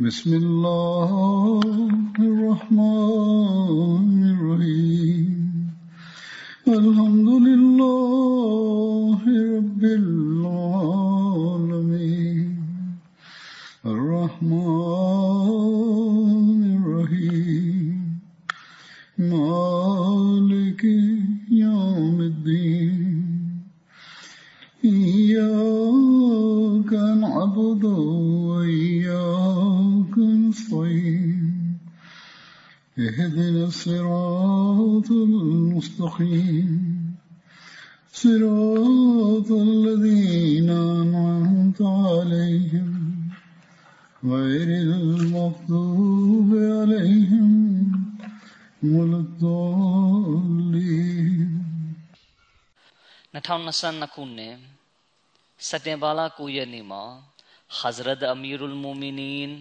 بسم الله الرحمن 2022ခုနှစ်စက်တင်ဘာလ9ရက်နေ့မှာ Hazrat Amirul Mu'minin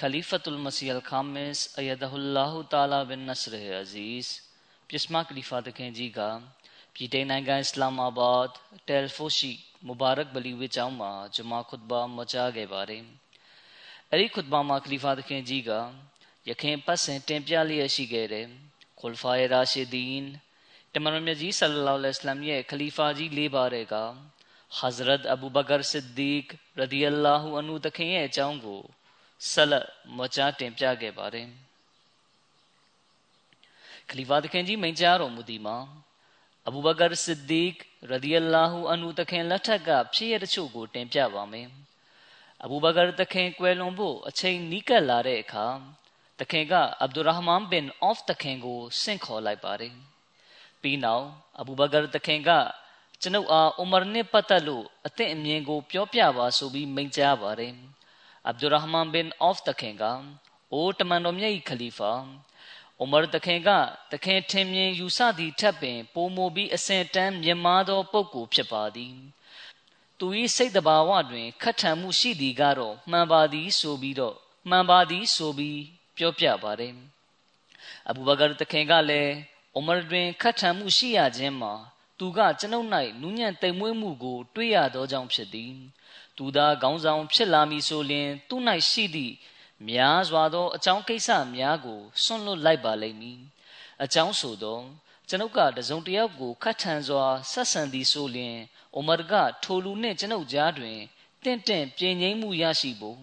Khalifatul Masih Al-Khamis Ayadahullah Ta'ala bin Nasr Aziz ပြစ်မခလီဖာတခင်ကြီးကပြည်ထိုင်နိုင်ငံအစ္စလာမာဘတ်တယ်ဖိုရှိမူဘာရက်ဘလီဝေကျောင်းမှာဂျမာခွတ်ဘာမကြားခဲ့ပါတယ်။အဲဒီခွတ်ဘာမှာခလီဖာတခင်ကြီးကယခင်ပတ်စဉ်တင်ပြလျက်ရှိခဲ့တဲ့ခွလ်ဖာရာရှီဒီန် တမန်တော်မြတ်ကြီးဆလလောလ္လဟ်အလัยဟိဝါစလမ်ရဲ့ခလီဖာကြီး၄ပါးတဲ့က Hazrat Abu Bakr Siddiq ရဒီအလာဟူအန်ဟူတခင်ရဲ့အကြောင်းကိုဆက်လက်မကြားတင်ပြခဲ့ပါတယ်ခလီဖာတခင်ကြီးမိန့်ကြားတော်မူသည်မှာအဘူဘကာစစ်ဒီကရဒီအလာဟူအန်ဟူတခင်လက်ထက်ကဖြစ်ရတဲ့ချို့ကိုတင်ပြပါမယ်အဘူဘကာတခင်ကွယ်လွန်ဖို့အချိန်နီးကပ်လာတဲ့အခါတခင်ကအဗ်ဒူရဟ်မန်ဘင်အော့ဖ်တခင်ကိုဆင့်ခေါ်လိုက်ပါတယ် ပြီးနောက်အဘူဘကာတခင်ကကျွန်ုပ်အားအိုမာနဲ့ပတ်သက်လို့အသင့်အမြင်ကို ပြောပြပါဆိုပြီးမိန့်ကြားပါတယ်အဗ်ဒူရဟ်မန်ဘင်အော့ဖ်တခင်ကအိုတမန်တော်မြတ်၏ခလီဖာအိုမာတခင်ကတခင်ထင်မြင်ယူဆသည့်ထက်ပင်ပိုမိုပြီးအစဉ်တန်းမြင်မာသောပုဂ္ဂိုလ်ဖြစ်ပါသည်သူ၏စိတ်တဘာဝတွင်ခတ်ထန်မှုရှိသည်ကတော့မှန်ပါသည်ဆိုပြီးတော့မှန်ပါသည်ဆိုပြီးပြောပြပါတယ်အဘူဘကာတခင်ကလည်း အိုမာတွင်ခတ်ထန်မှုရှိရခြင်းမှာသူကကျွန်ုပ်၌နူးညံ့တိမ်မွေးမှုကို တွေ့ရသောကြောင့်ဖြစ်သည်သူသာခေါင်းဆောင်ဖြစ်လာမည်ဆိုလျှင် သူ၌ရှိသည့်များစွာသောအကြောင်းကိစ္စများကိုဆွန့်လွတ်လိုက်ပါလိမ့်မည်အကြောင်းဆိုသောကျွန်ုပ်ကတစုံတစ်ယောက်ကိုခတ်ထန်စွာဆက်ဆံသည်ဆိုလျှင်အိုမာကထိုလူနှင့်ကျွန်ုပ်ကြားတွင်တင့်တင့်ပြင်းငိမ့်မှုရရှိဖို့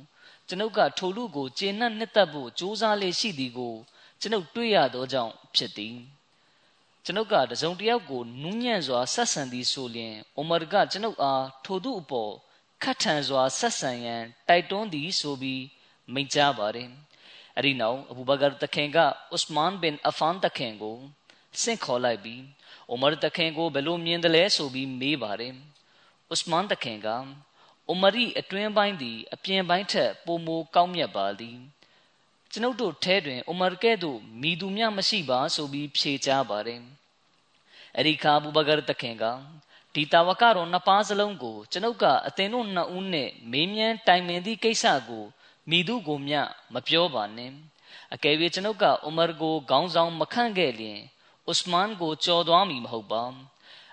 ကျွန်ုပ်ကထိုလူကိုကျေနပ်နှစ်သက်ဖို့ကြိုးစားလေရှိသည်ကိုကျွန်ုပ်တွေ့ရသောကြောင့်ဖြစ်သည် ကျွန်ုပ်ကတစုံတစ်ယောက်ကိုနူးညံ့စွာဆက်ဆံသည်ဆိုလျှင်အိုမာကကျွန်ုပ်အားထိုသူအပေါ်ခတ်ထန်စွာဆက်ဆံရန်တိုက်တွန်းသည်ဆိုပြီးမိန့်ကြားပါတယ်။အဲဒီနောက်အဘူဘကာတခင်ကဥစမန်ဘင်အဖန်တခင်ကိုဆင့်ခေါ်လိုက်ပြီးအိုမာတခင်ကိုဘယ်လိုမြင်တယ်လဲဆိုပြီးမေးပါတယ်။ဥစမန်တခင်ကအိုမာရီအတွင်းပိုင်းသည် အပြင်ပိုင်းထက်ပိုမိုကောင်းမြတ်ပါသည်။ကျွန်ုပ်တို့ထဲတွင်အိုမာကဲ့သို့မိသူမျှမရှိပါဆိုပြီးဖြေကြားပါတယ်။ အဲဒီခါအဘူဘကာတခင်ကဒီတာဝကတော်နှစ်ပါးစလုံးကိုကျွန်ုပ်ကအသင်တို့နှစ်ဦးနဲ့မေးမြန်းတိုင်ပင်သည့်ကိစ္စကိုမိသူကိုမျှမပြောပါနဲ့အကယ်၍ကျွန်ုပ်ကအူမာကိုခေါင်းဆောင်မခန့်ခဲ့လျင်ဥစမန်ကိုကြော်သွားမည်မဟုတ်ပါ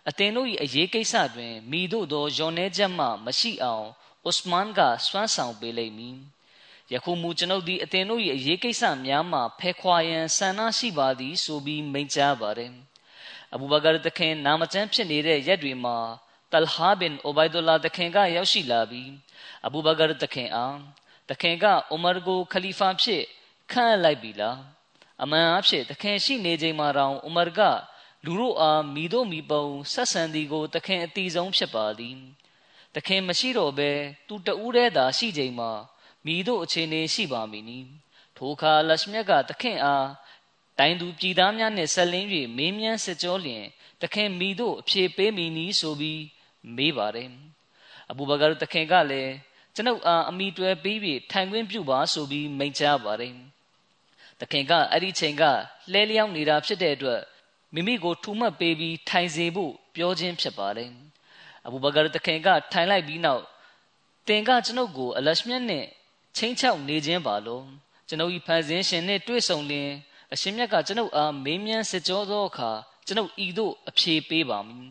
အသင်တို့၏အရေးကိစ္စတွင်မိတို့သောယွန်နေချက်မှမရှိအောင်ဥစမန်ကစွမ်းဆောင်ပေးလိမ့်မည်ယခုမူကျွန်ုပ်သည်အသင်တို့၏အရေးကိစ္စများမှဖဲခွာရန်ဆန္ဒရှိပါသည်ဆိုပြီးမိန့်ကြားပါတယ် အဘူဘကာတခင်နာမကျမ်းဖြစ်နေတဲ့ရက်တွေမှာတလဟာဘင်အိုဘိုင်ဒူလာတခင်ကရောက်ရှိလာပြီးအဘူဘကာတခင်အားတခင်ကအူမာကိုခလီဖာဖြစ်ခန့်လိုက်ပြီလားအမှန်အဖြစ်တခင်ရှိနေချိန်မှာတောင်ဥမာကလူတို့အားမိတို့မိပုံဆက်ဆံသည်ကိုတခင်အတိဆုံးဖြစ်ပါသည်တခင်မရှိတော့ဘဲသူတဦးတည်းသာရှိချိန်မှာမိတို့အခြေအနေရှိပါမည်နီထိုအခါလက်မြက်ကတခင်အား တိုင်သူပြည်သားများနှင့်ဆက်လင်း၍မင်းမြန်းစစ်ကြောလျင်တခင်မိတို့အဖြေပေးမည်နီဆိုပြီးမေးပါတယ်အဘူဘကာတခင်ကလည်းကျွန်ုပ်အားအမိတွဲပြီးပြီးထိုင်ခွင့်ပြုပါဆိုပြီးမိန့်ကြားပါတယ်။တခင်ကအဲ့ဒီချိန်ကလှဲလျောင်းနေတာဖြစ်တဲ့အတွက်မိမိကိုထူမှတ်ပေးပြီးထိုင်စေဖို့ပြောခြင်းဖြစ်ပါတယ်။အဘူဘကာတခင်ကထိုင်လိုက်ပြီးနောက်တင်ကကျွန်ုပ်ကိုအလရှမြတ်နဲ့ချင်းချောက်နေခြင်းပါလို့ကျွန်ုပ်ဤဖန်ဆင်းရှင်နဲ့တွေ့ဆုံလင် အရှင်မြတ်ကကျွန်ုပ်အားမေးမြန်းစစ်ကြောသောအခါကျွန်ုပ်ဤသို့အဖြေပေးပါမည်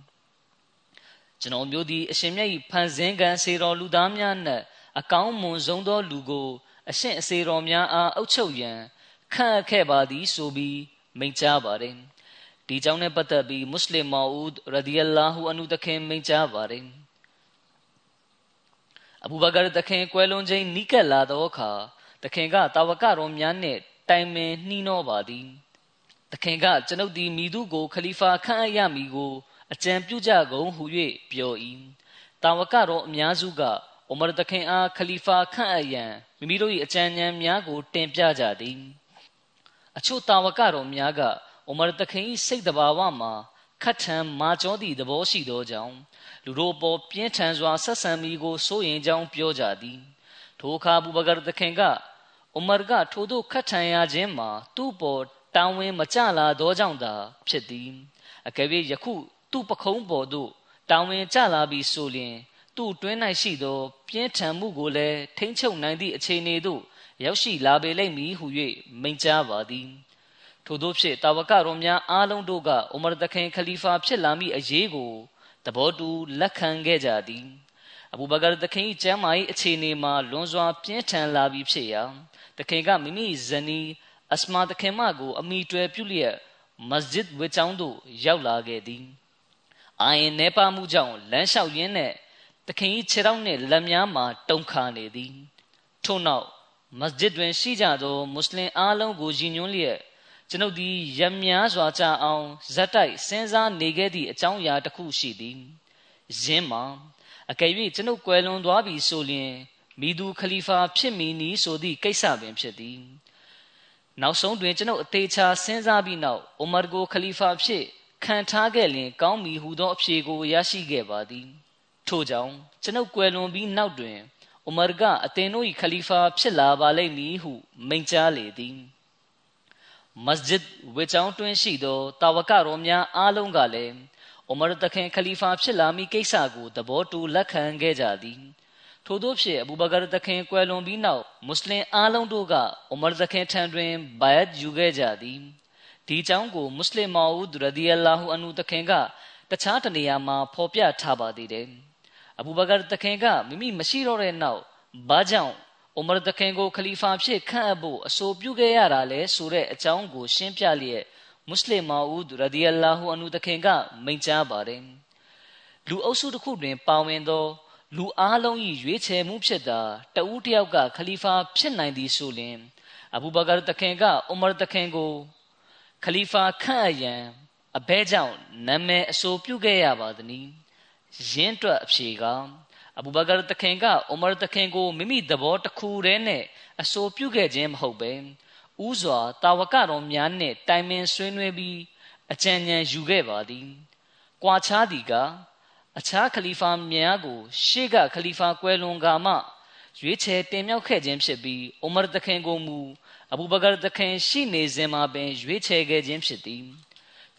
ကျွန်တော်မျိုးသည်အရှင်မြတ်၏ဖန်ဆင်းကံစေတော်လူသားများနှင့်အကောင်းမွန်ဆုံးသောလူကိုအရှင်အစေတော်များအားအုပ်ချုပ်ရန်ခန့်အပ်ခဲ့ပါသည်ဆိုပြီးမိန့်ကြားပါတယ်ဒီကြောင့်နဲ့ပတ်သက်ပြီးမွတ်စလင်မော်ဦးရဒီအလာဟူအန်ဟူတခင်မိန့်ကြားပါတယ်အဘူဘကာတခင်ကွယ်လွန်ခြင်းနီးကပ်လာသောအခါတခင်ကတာဝကတော်များနှင့် တိုင်ပင်နှီးနှောပါသည်တခင်ကကျွန်ုပ်သည်မိသူကိုခလီဖာခန့်အပ်ရမည်ကိုအကြံပြုကြကုန်ဟု၍ပြော၏တာဝကတော်အများစုကအိုမာတခင်အားခလီဖာခန့်အပ်ရန်မိမိတို့၏အကြံဉာဏ်များကို တင်ပြကြသည်အချို့တာဝကတော်များကအိုမာတခင်၏စိတ်တဘာဝမှာခတ်ထန်မာကျောသည့်သဘောရှိသောကြောင့်လူတို့ပေါ်ပြင်းထန်စွာဆက်ဆံမိကိုစိုးရင်ကြောင်းပြောကြသည်ထိုအခါဘူဘကာတခင်က အူမာကထိုသို့ခတ်ထန်ရခြင်းမှာသူ့ပေါ်တောင်းဝင်မကြလာသောကြောင့်သာဖြစ်သည်အကယ်၍ယခုသူ့ပခုံးပေါ်သို့တောင်းဝင်ကြလာပြီးဆိုလျင်သူ့တွင်း၌ရှိသော ပြင်းထန်မှုကိုလည်းထိမ့်ချုပ်နိုင်သည့်အခြေအနေသို့ရောက်ရှိလာပေလိမ့်မည်ဟု၍မိန့်ကြားပါသည်ထို့သောဖြင့်တာဝကတော်များအားလုံးတို့ကအိုမာတခင်ခလီဖာဖြစ်လာမည့်အရေးကိုသဘောတူလက်ခံခဲ့ကြသည်အဘူဘကာတခင်ကျမ်းမာ၏အခြေအနေမှာလွန်စွာပြင်းထန်လာပြီးဖြစ်ရာ တခင်ကမိမိဇနီးအစမာတခင်မကို အမိတွယ်ပြုလျက်မစဂျစ်ဝေချောင်းသို့ရောက်လာခဲ့သည်အာရင်နေပါမှုကြောင့်လမ်းလျှောက်ရင်းနဲ့တခင်၏ခြေထောက်နှင့်လက်များမှာတုန်ခါနေသည်ထို့နောက်မစဂျစ်တွင်ရှိကြသောမွတ်စလင်အားလုံးကိုရည်ညွှန်းလျက်ကျွန်ုပ်သည်ရများစွာကြအောင်ဇက်တိုက်စဉ်းစားနေခဲ့သည့်အကြောင်းအရာတစ်ခုရှိသည်ယင်းမှာအကယ်၍ကျွန်ုပ်ကွယ်လွန်သွားပြီဆိုလျှင် မိသူခလီဖာဖြစ်မည်နည်းဆိုသည့်ကိစ္စပင်ဖြစ်သည်နောက်ဆုံးတွင်ကျွန်ုပ်အသေးချာစဉ်းစားပြီးနောက်အိုမာကိုခလီဖာဖြစ်ခံထားခဲ့လျင်ကောင်းမည်ဟုသောအဖြေကိုရရှိခဲ့ပါသည်ထို့ကြောင့်ကျွန်ုပ်ကွယ်လွန်ပြီးနောက်တွင်အိုမာကအသင်တို့၏ခလီဖာဖြစ်လာပါလိမ့်မည်ဟုမိန့်ကြားလေသည်မစဂျစ်ဝေချောင်းတွင်ရှိသောတာဝကတော်များအားလုံးကလည်းအိုမာတခင်ခလီဖာဖြစ်လာမည့်ကိစ္စကိုသဘောတူလက်ခံခဲ့ကြသည် ထို့သောဖြင့်အဘူဘကာတခင်ကွယ်လွန်ပြီးနောက်မွတ်စလင်အားလုံးတို့ကအိုမာတခင်ထံတွင်ဘိုင်ယတ်ယူခဲ့ကြသည်ဒီအကြောင်းကိုမွတ်စလင်မော်ဦးရဒီအလာဟူအန်ဟူတခင်ကတခြားတနေရာမှာဖော်ပြထားပါသေးတယ်အဘူဘကာတခင်ကမိမိမရှိတော့တဲ့နောက်ဘာကြောင့်အိုမာတခင်ကိုခလီဖာဖြစ်ခန့်အပ်ဖို့အဆိုပြုခဲ့ရတာလဲဆိုတဲ့အကြောင်းကိုရှင်းပြလျက်မွတ်စလင်မာဦးရဒီအလာဟူအန်ဟူတခင်ကမိန့်ကြားပါတယ်လူအုပ်စုတစ်ခုတွင်ပါဝင်သော လူအားလုံး၏ရွေးချယ်မှုဖြစ်တာတဦးတယောက်ကခလီဖာဖြစ်နိုင်သည်ဆိုလျှင်အဘူဘကာတခင်ကအူမာတခင်ကိုခလီဖာခန့်အရန်အဘဲကြောင့်နာမည်အဆိုပြုခဲ့ရပါသည်။ယင်းတွက်အဖြေကအဘူဘကာတခင်ကအူမာတခင်ကိုမိမိသဘောတစ်ခုတည်းနဲ့အဆိုပြုခဲ့ခြင်းမဟုတ်ပဲဥစွာတာဝကတော်များနှင့်တိုင်ပင်ဆွေးနွေးပြီးအကြံဉာဏ်ယူခဲ့ပါသည်။ကွာခြားသည်က အခြားခလီဖာများကို ရှေ့ကခလီဖာကွယ်လွန်ကမှရွေးချယ်တင်မြှောက်ခဲ့ခြင်းဖြစ်ပြီးအိုမာတခင်ကိုမူအဘူဘကာတခင်ရှိနေစဉ်မှာပင်ရွေးချယ်ခဲ့ခြင်းဖြစ်သည်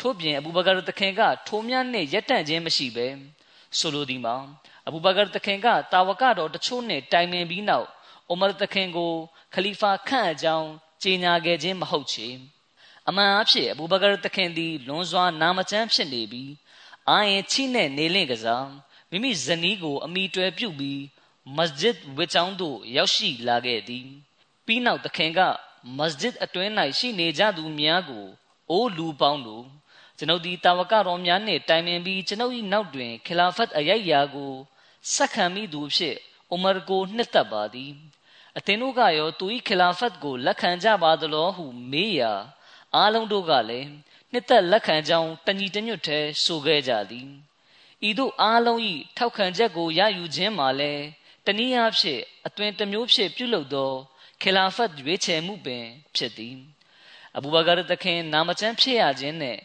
ထို့ပြင်အဘူဘကာတခင်ကထိုများနှင့်ရက်တန့်ခြင်းမရှိဘဲဆိုလိုသည်မှာအဘူဘကာတခင်ကတာဝကတော်တချို့နှင့်တိုင်ပင်ပြီးနောက်အိုမာတခင်ကို ခလီဖာခန့်အကြောင်းကြေညာခဲ့ခြင်းမဟုတ်ချေအမှန်အဖြစ်အဘူဘကာတခင်သည်လွန်စွာနာမကျန်းဖြစ်နေပြီး အာရင်ချိနဲ့နေလင့်ကစားမိမိဇနီးကို အမိတွဲပြုတ်ပြီးမစဂျစ်ဝစ်ချောင်းသို့ရောက်ရှိလာခဲ့သည်ပြီးနောက်သခင်ကမစဂျစ်အတွင်း၌ရှိနေကြသူများကိုအိုးလူပေါင်းတို့ကျွန်ုပ်ဒီတာဝကတော်များနှင့်တိုင်ပင်ပြီးကျွန်ုပ်၏နောက်တွင်ခလာဖတ်အရိုက်ရာကိုစက္ခံမိသူဖြစ်အိုမာကိုနှစ်သက်ပါသည်အသင်တို့ကရောသူ၏ခလာဖတ်ကိုလက်ခံကြပါသလောဟုမေးရာအားလုံးတို့ကလည်း နှစ်သက်လက်ခံကြောင်းတညီတညွတ်ထဲဆိုခဲ့ကြသည်ဤသို့အားလုံး၏ထောက်ခံချက်ကိုရယူခြင်းမှာလည်းတနည်းအားဖြင့်အသွင်တစ်မျိုးဖြင့်ပြုလုပ်သောခေလာဖတ်ရွေးချယ်မှုပင် ဖြစ်သည်အဘူဘကာတခင်နာမကျမ်းဖြစ်ရခြင်းနဲ့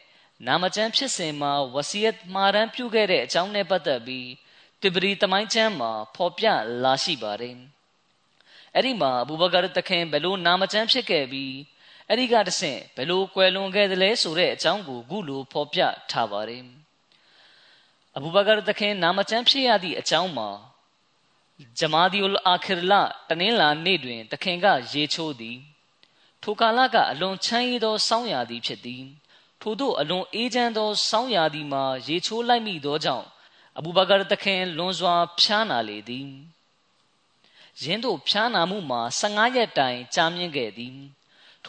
နာမကျမ်းဖြစ်စဉ်မှာဝစီယတ်မှာရန်ပြုခဲ့တဲ့အကြောင်းနဲ့ပတ်သက်ပြီးတဘရီတမိုင်းချမ်းမှာဖော်ပြလာရှိပါတယ်အဲ့ဒီမှာအဘူဘကာတခင်ဘယ်လိုနာမကျမ်းဖြစ်ခဲ့ပြီး အဲ့ဒီကတဆင့်ဘယ်လိုကွယ်လွန်ခဲ့သလဲဆိုတဲ့အကြောင်းကိုခုလိုဖော်ပြထားပါတယ်အဘူဘကာတခင်နာမကျမ်းဖြစ်ရသည့်အကြောင်းမှာဂျမာဒီအလ်အာခီရလာတနင်္လာနေ့တွင်တခင်က ရေချိုးသည်ထိုကာလကအလွန်ချမ်းရည်သောစောင်းရာသည်ဖြစ်သည်ထို့သောအလွန်အေးချမ်းသောစောင်းရာသည်မှာရေချိုးလိုက်မိသောကြောင့်အဘူဘကာတခင်လွန်စွာဖျားနာလေသည်ယင်းတို့ဖျားနာမှုမှာ15ရက်တိုင်ကြာမြင့်ခဲ့သည်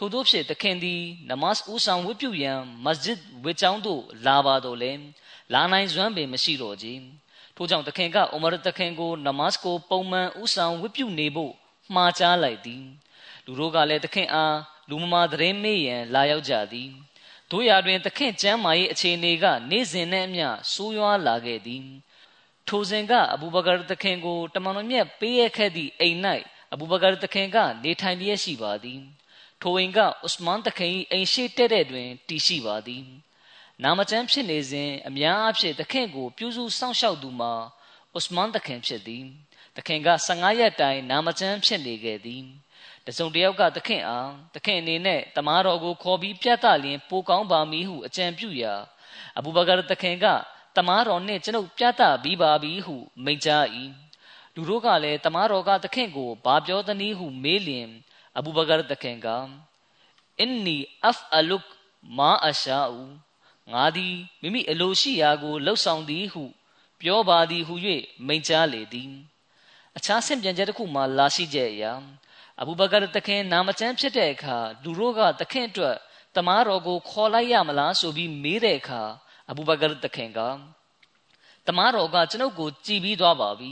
ထို့သောဖြင့်တခင်သည်နမတ်ဦးဆောင်ဝတ်ပြုရန်မစဂျစ်ဝတ်ကျောင်းသို့လာပါတော့လဲလာနိုင်စွမ်းပင်မရှိတော့ကြထို့ကြောင့်တခင်ကအိုမာတခင်ကိုနမတ်ကိုပုံမှန်ဦးဆောင်ဝတ်ပြုနေဖို့မှားကြားလိုက်သည်လူတို့ကလည်းတခင်အားလူမမာသတင်းမေးရန်လာရောက်ကြသည်တို့ရာတွင်သခင်ကျမ်းမာရေးအခြေအနေက နေ့စဉ်နဲ့အမျှဆိုးရွားလာခဲ့သည်ထိုစဉ်ကအဘူဘကာသခင်ကိုတမန်တော်မြတ်ပေးရခဲ့သည့်အိမ်၌အဘူဘကာသခင်က နေထိုင်လျက်ရှိပါသည် ထိုအိမ်ကဥစမန်သခင်၏အိမ်ရှိတဲ့တဲ့တွင်တည်ရှိပါသည်နာမကျမ်းဖြစ်နေစဉ်အများအားဖြင့်သခင်ကို ပြုစုစောင့်ရှောက်သူမှာဥစမန်သခင်ဖြစ်သည်သခင်က15ရက်တိုင်နာမကျမ်းဖြစ်နေခဲ့သည်တစုံတယောက်ကသခင်အားသခင်အနေနဲ့တမားတော်ကိုခေါ်ပြီးပြတ်တလျင်ပိုကောင်းပါမည်ဟုအကြံပြုရာအဘူဘကာသခင်ကတမားတော်နှင့်ကျွန်ုပ်ပြတ်တပြီးပါပြီဟုမိန့်ကြား၏လူတို့ကလည်းတမားတော်ကသခင်ကိုဘာပြောသနည်းဟုမေးလျင် အဘူဘကာသခင်ကအင်နီအဖအလုကမာအရှာဦးငါသည်မိမိအလိုရှိရာကိုလှုပ်ဆောင်သည်ဟု ပြောပါသည်ဟု၍မိန့်ကြားလေသည်အခြားဆင့်ပြန်ချက်တစ်ခုမှလာရှိကြရာအဘူဘကာတခင်နာမကျမ်းဖြစ်တဲ့အခါလူတို့ကတခင်အတွက်တမားတော်ကိုခေါ်လိုက်ရမလားဆိုပြီးမေးတဲ့အခါအဘူဘကာတခင်ကတမားတော်ကကျွန်ုပ်ကိုကြည်ပြီးသွားပါပြီ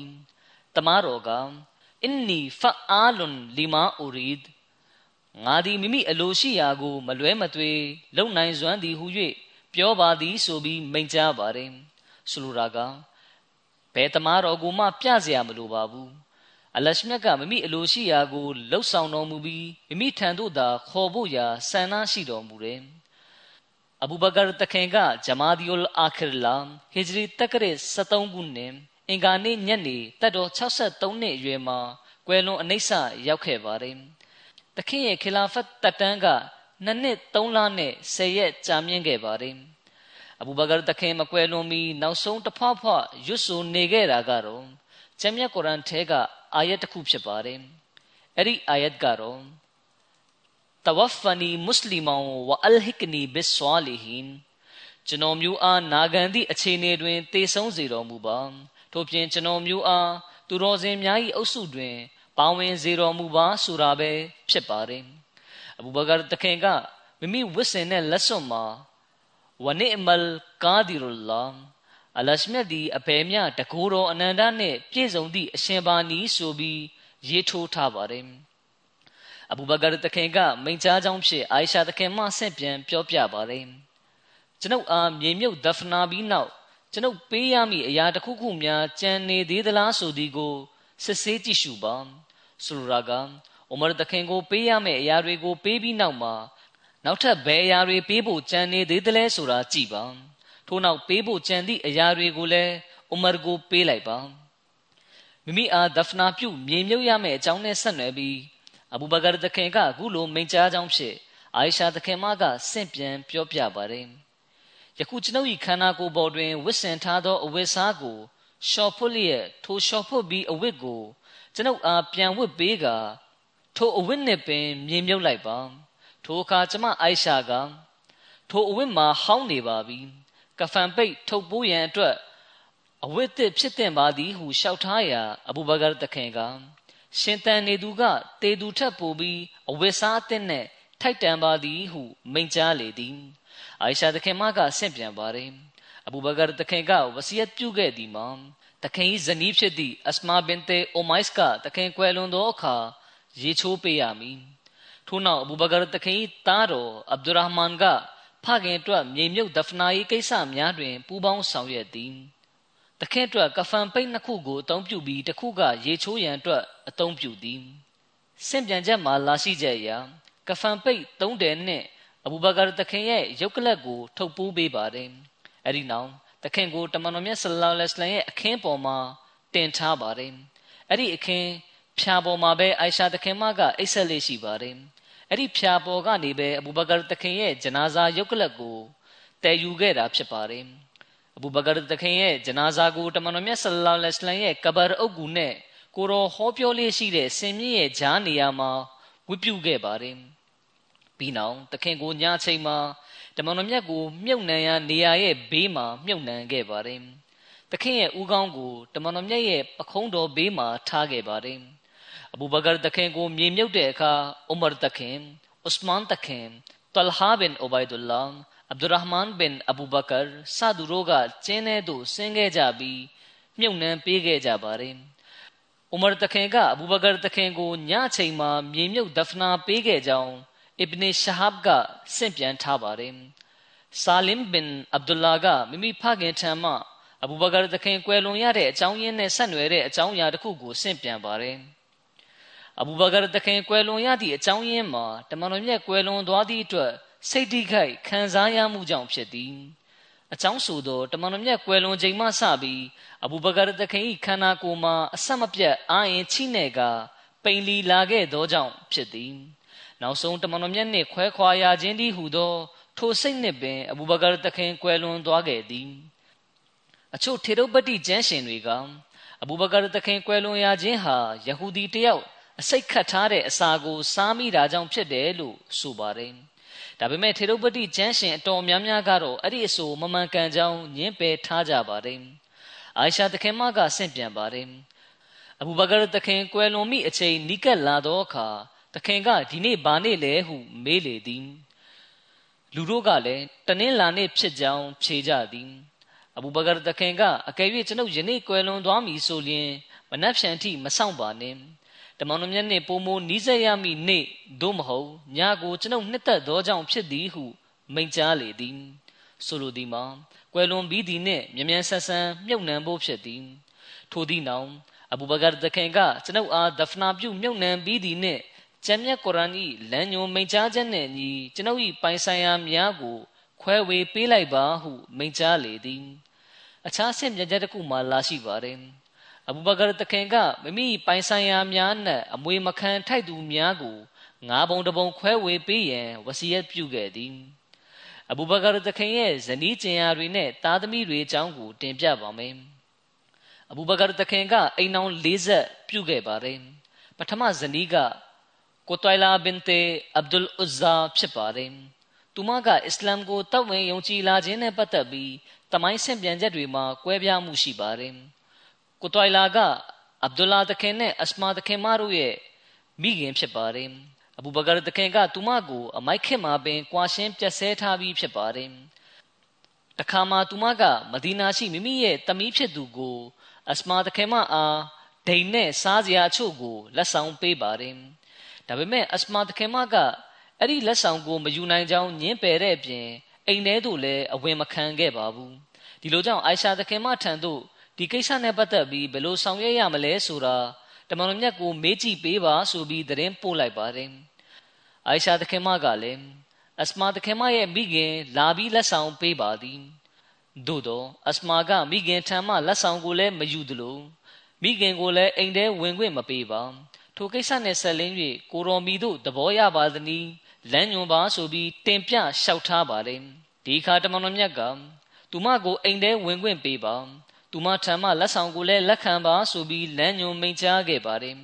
တမားတော်က အင်နီဖအာလွန်လီမာအူရီဒ်ငါသည်မိမိအလိုရှိရာကို မလွဲမသွေလုံနိုင်စွမ်းသည်ဟု၍ပြောပါသည်ဆိုပြီးမိန့်ကြားပါတယ်ဆိုလိုတာကဘယ်တမားတော်ကိုမှပြเสียမလိုပါဘူးအလရှမြတ်ကမိမိအလိုရှိရာကိုလှုပ်ဆောင်တော်မူပြီးမိမိထံသို့သာခေါ်ဖို့ရာဆန္ဒရှိတော်မူတယ်။အဘူဘကာတခင်ကဂျမာဒီအလ်အာခီရလာဟီဂျရီတက္ကရာ73ခုနှစ် အင်္ဂါနေ့ညနေတက်တော်63နှစ်အရွယ်မှာကွယ်လွန်အနိစ္စရောက်ခဲ့ပါတယ်။တခင်ရဲ့ခီလာဖတ်တက်တန်းကနှစ်နှစ်3လနဲ့10ရက်ကြာမြင့်ခဲ့ပါတယ်။အဘူဘကာတခင်မကွယ်လွန်မီနောက်ဆုံးတစ်ဖွားဖွားရွတ်ဆိုနေခဲ့တာကတော့ကျမ်းမြတ်ကုရ်အန်ထဲကအာယတ်တစ်ခုဖြစ်ပါတယ်အဲ့ဒီအာယတ်ကတော့ tawafani musliman wa alhikni bis salihin ကျွန်တော်မျိုးအားနာခံသည့်အခြေအနေတွင်တေဆုံးစေတော်မူပါ ထို့ပြင်ကျွန်တော်မျိုးအားသူတော်စင်များ၏အုပ်စုတွင်ပါဝင်စေတော်မူပါဆိုတာပဲဖြစ်ပါတယ်အဘူဘကာတခင်ကမိမိဝတ်ဆင်တဲ့လက်စွပ်မှာဝနိအမလ်ကာဒီရူလာအလရှမြတ်သည်အပေမြတကူတော်အနန္တနှင့်ပြည့်စုံသည့်အရှင်ဘာနီဆိုပြီးရေးထိုးထားပါတယ်အဘူဘကာတခင်ကမိန့်ကြားကြောင်းဖြင့်အာယရှာတခင်မှဆင့်ပြန်ပြောပြပါတယ်ကျွန်ုပ်အားမြေမြုပ်ဒဖနာပြီးနောက် ကျွန်ုပ်ပေးရမည့်အရာတစ်ခုခုများကြံနေသေးသလားဆိုသည်ကိုစစ်ဆေးကြည့်ရှုပါဆိုလိုတာကအိုမာတခင်ကိုပေးရမယ့်အရာတွေကိုပေးပြီးနောက်မှာနောက်ထပ်ဘယ်အရာတွေပေးဖို့ကြံနေသေးသလဲဆိုတာကြည့်ပါထို့နောက်ပေးဖို့ကြံသည့်အရာတွေကိုလည်းဥမာကိုပေးလိုက်ပါမိမိအားဒဖနာပြုမြေမြုပ်ရမယ့်အကြောင်းနဲ့ဆက်နွယ်ပြီးအဘူဘကာတခင်ကအခုလိုမိန့်ကြားကြောင်းဖြစ်အာယရှာတခင်မကဆင့်ပြန်ပြောပြပါတယ် ယခုကျွန်ုပ်၏ခန္ဓာကိုယ်ပေါ်တွင်ဝစ်ဆင်ထားသောအဝတ်စားကိုရှော့ဖွတ်လျက်ထိုရှော့ဖွတ်ပြီးအဝတ်ကိုကျွန်ုပ်အားပြန်ဝတ်ပေးကထိုအဝတ်နှင့်ပင်မြေမြုပ်လိုက်ပါထိုအခါကျမအိုက်ရှာကထိုအဝတ်မှာဟောင်းနေပါပြီကဖန်ပိတ်ထုတ်ပိုးရန်အတွက်အဝတ်သစ်ဖြစ်တင်ပါသည်ဟုလျှောက်ထားရာအဘူဘကာတခင်ကရှင်တန်နေသူကတေသူထက်ပိုပြီးအဝတ်စားအသစ်နဲ့ထိုက်တန်ပါသည်ဟုမိန့်ကြားလေသည် အိုင်ရှာတခင်မကဆင့်ပြန်ပါတယ်အဘူဘကာတခင်ကဝစီယတ်ပြုခဲ့သည်မှာတခင်၏ဇနီးဖြစ်သည့်အစမာဘင်တေအိုမိုက်စ်ကတခင်ကွယ်လွန်သောအခါရေချိုးပေးရမည်ထို့နောက်အဘူဘကာတခင်၏သားတော်အဗ်ဒူရာဟ်မန်ကဖခင်အတွက်မြေမြုပ်ဒဖနာရေးကိစ္စများတွင်ပူးပေါင်းဆောင်ရွက်သည်တခင်အတွက်ကဖန်ပိတ်နှစ်ခုကိုအသုံးပြုပြီးတစ်ခုကရေချိုးရန်အတွက်အသုံးပြုသည်စင့်ပြန်ချက်မှာလာရှိချက်အရာကဖန်ပိတ်သုံးတယ်နဲ့ အဘူဘကာတခင်ရဲ့ရုပ်ကလပ်ကို ထုတ်ပိုးပေးပါတယ်အဲ့ဒီနောက်တခင်ကိုတမန်တော်မြတ်ဆလ္လာလဟ်အလัยဟ်ရဲ့အခင်းပေါ်မှာတင်ထားပါတယ်အဲ့ဒီအခင်းဖြာပေါ်မှာပဲအိုင်ရှာသခင်မကအိတ်ဆက်လေးရှိပါတယ်အဲ့ဒီဖြာပေါ်ကနေပဲအဘူဘကာသခင်ရဲ့ဂျနာဇာရုပ်ကလပ်ကိုတည်ယူခဲ့တာဖြစ်ပါတယ်အဘူဘကာသခင်ရဲ့ဂျနာဇာကိုတမန်တော်မြတ်ဆလလောလဟ်အလိုင်းရဲ့ကဘာအုပ်ကူနဲ့ကိုရောဟောပြောလေးရှိတဲ့ဆင်မြင့်ရဲ့ဂျားနေရာမှာဝတ်ပြုခဲ့ပါတယ် ပြီးနောက်သခင်ကိုညချိန်မှာတမန်တော်မြတ်ကိုမြုပ်နှံရနေရာရဲ့ဘေးမှာမြုပ်နှံခဲ့ပါတယ်သခင်ရဲ့ဦးခေါင်းကိုတမန်တော်မြတ်ရဲ့ပခုံးတော်ဘေးမှာထားခဲ့ပါတယ်အဘူဘကာသခင်ကိုမြေမြုပ်တဲ့အခါဥမာသခင်ဥစမန်သခင်တလဟာဘင်အိုဘိုင်ဒူလာအဗ်ဒူရဟ်မန်ဘင်အဘူဘကာစသူတို့ကကျင်းထဲသို့ဆင်းခဲ့ကြပြီးမြုပ်နှံပေးခဲ့ကြပါတယ်ဥမာတခင်ကအဘူဘကာတခင်ကိုညချိန်မှာမြေမြုပ်ဒဖနာပေးခဲ့ကြောင်း အစ်ဘနီရှာဟဘ်ကဆင့်ပြန်ထားပါတယ်ဆာလင်ဘင်အဗ်ဒူလာကမိမိဖခင်ထံမှအဘူဘကာတခင်ကွယ်လွန်ရတဲ့အကြောင်းရင်းနဲ့ဆက်နွယ်တဲ့အကြောင်းအရာတစ်ခုကိုဆင့်ပြန်ပါတယ်အဘူဘကာတခင်ကွယ်လွန်ရသည့်အကြောင်းရင်းမှာတမန်တော်မြတ်ကွယ်လွန်သွားသည့်အတွက်စိတ်တိခိုက်ခံစားရမှုကြောင့်ဖြစ်သည်အကြောင်းဆိုသောတမန်တော်မြတ်ကွယ်လွန်ချိန်မှစပြီးအဘူဘကာတခင်၏ခန္ဓာကိုယ်မှာအဆက်မပြတ်အာရင်ချိနေကပိန်လီလာခဲ့သောကြောင့်ဖြစ်သည် နောက်ဆုံးတမန်တော်မြတ်နှင့်ခွဲခွာရခြင်းသည်ဟုသော ထိုစိတ်နှင့်ပင်အဘူဘကာတခင်ကွယ်လွန်သွားခဲ့သည်အချို့ထေရုပတိကျမ်းရှင်တွေကအဘူဘကာတခင်ကွယ်လွန်ရခြင်းဟာယဟူဒီတယောက်အစိတ်ခတ်ထားတဲ့အစာကိုစားမိတာကြောင့်ဖြစ်တယ်လို့ဆိုပါတယ်ဒါပေမဲ့ထေရုပတိကျမ်းရှင်အတော်များများကတော့အဲ့ဒီအဆိုမမှန်ကန်ကြောင်းညင်းပယ်ထားကြပါတယ်အာရှာတခင်မကဆင့်ပြန်ပါတယ်အဘူဘကာတခင်ကွယ်လွန်မိအချိန်နီးကပ်လာသောအခါ တခင်ကဒီနေ့ဘာနေ့လဲဟုမေးလေသည်လူတို့ကလည်းတနင်္လာနေ့ဖြစ်ကြောင်းဖြေကြသည်အဘူဘကာတခင်ကအကယ်၍ကျွန်ုပ်ယနေ့ကွယ်လွန်သွားမည်ဆိုလျှင်မနှက်ဖြန်ထိမဆောင်ပါနှင့်တမန်တော်မြတ်နှင့်ပိုမိုနီးစပ်ရမည့်နေ့သို့မဟုတ်ညကိုကျွန်ုပ်နှစ်သက်သောကြောင့်ဖြစ်သည်ဟုမိန့်ကြားလေသည်ဆိုလိုသည်မှာကွယ်လွန်ပြီးသည်နှင့်မြ мян ဆန်းဆန်းမြုပ်နှံဖို့ဖြစ်သည်ထိုသည့်နောက်အဘူဘကာတခင်ကကျွန်ုပ်အားဒဖနာပြုမြုပ်နှံပြီးသည်နှင့် ကျမ်းမြတ်ကုရ်အာန်၏လမ်းညွန်မိန့်ကြားချက်နှင့်ညီကျွန်ုပ်၏ပိုင်ဆိုင်ရာများကို ခွဲဝေပေးလိုက်ပါဟုမိန့်ကြားလေသည်အခြားဆင့်ပြချက်တစ်ခုမှလာရှိပါတယ်အဘူဘကာတခင်ကမိမိပိုင်ဆိုင်ရာများနဲ့အမွေမခံထိုက်သူများကိုငါးပုံတပုံခွဲဝေပေးရန်ဝစီယက်ပြုခဲ့သည်အဘူဘကာတခင်ရဲ့ဇနီးကျင်ယာတွေနဲ့သားသမီးတွေအကြောင်းကိုတင်ပြပါမယ်အဘူဘကာတခင်ကအိမ်အောင်၄ဆက်ပြုခဲ့ပါတယ်ပထမဇနီးက ကိုတိုင်လာဘင်တေအဗ်ဒူလ်ဥဇာဖြစ်ပါတယ်သူမကအစ္စလာမ်ကိုတောက်ဝင်ယုံကြည်လာခြင်းနဲ့ပတ်သက်ပြီးတမိုင်းဆင့်ပြန်ချက်တွေမှာကွဲပြားမှုရှိပါတယ်ကိုတိုင်လာကအဗ်ဒူလာတခင်နဲ့အစမာတခင်မတို့ရဲ့မိခင်ဖြစ်ပါတယ်အဘူဘကာတခင်ကသူမကိုအမိုက်ခင်မှာပင်ကွာရှင်းပြက်ဆဲထားပြီးဖြစ်ပါတယ်တခါမှသူမကမဒီနာရှိမိမိရဲ့တမီးဖြစ်သူကို အစမာတခင်မအားဒိန်နဲ့စားစရာအချို့ကိုလက်ဆောင်ပေးပါတယ် ဒါပေမဲ့အစမာတခင်မကအဲ့ဒီလက်ဆောင်ကိုမယူနိုင်ကြောင်းညင်းပယ်တဲ့အပြင်အိမ်ထဲသို့လည်းအဝင်မခံခဲ့ပါဘူးဒီလိုကြောင့်အိုင်ရှာတခင်မထံသို့ဒီကိစ္စနဲ့ပတ်သက်ပြီးဘယ်လိုဆောင်ရွက်ရမလဲဆိုတာတမန်တော်မြတ်ကိုမေးကြည့်ပေးပါဆိုပြီးသတင်းပို့လိုက်ပါတယ်။အိုင်ရှာသခင်မကလည်းအစမာသခင်မရဲ့မိခင်လာပြီးလက်ဆောင်ပေးပါသည်။သို့တော့အစမာကမိခင်ထံမှလက်ဆောင်ကိုလည်းမယူသလိုမိခင်ကိုလည်းအိမ်ထဲဝင်ခွင့်မပေးပါ။ ထိုကိစ္စနဲ့ဆက်လင်း၍ကိုရော်မီတို့သဘောရပါသနည်းလမ်းညွန်ပါဆိုပြီးတင်ပြလျှောက်ထားပါတယ်။ဒီခါတမန်တော်မြတ်ကသူမကိုအိမ်ထဲဝင်ခွင့်ပေးပါ။သူမထံမှလက်ဆောင်ကိုလည်းလက်ခံပါဆိုပြီးလမ်းညွန်မိန့်ကြားခဲ့ပါတယ်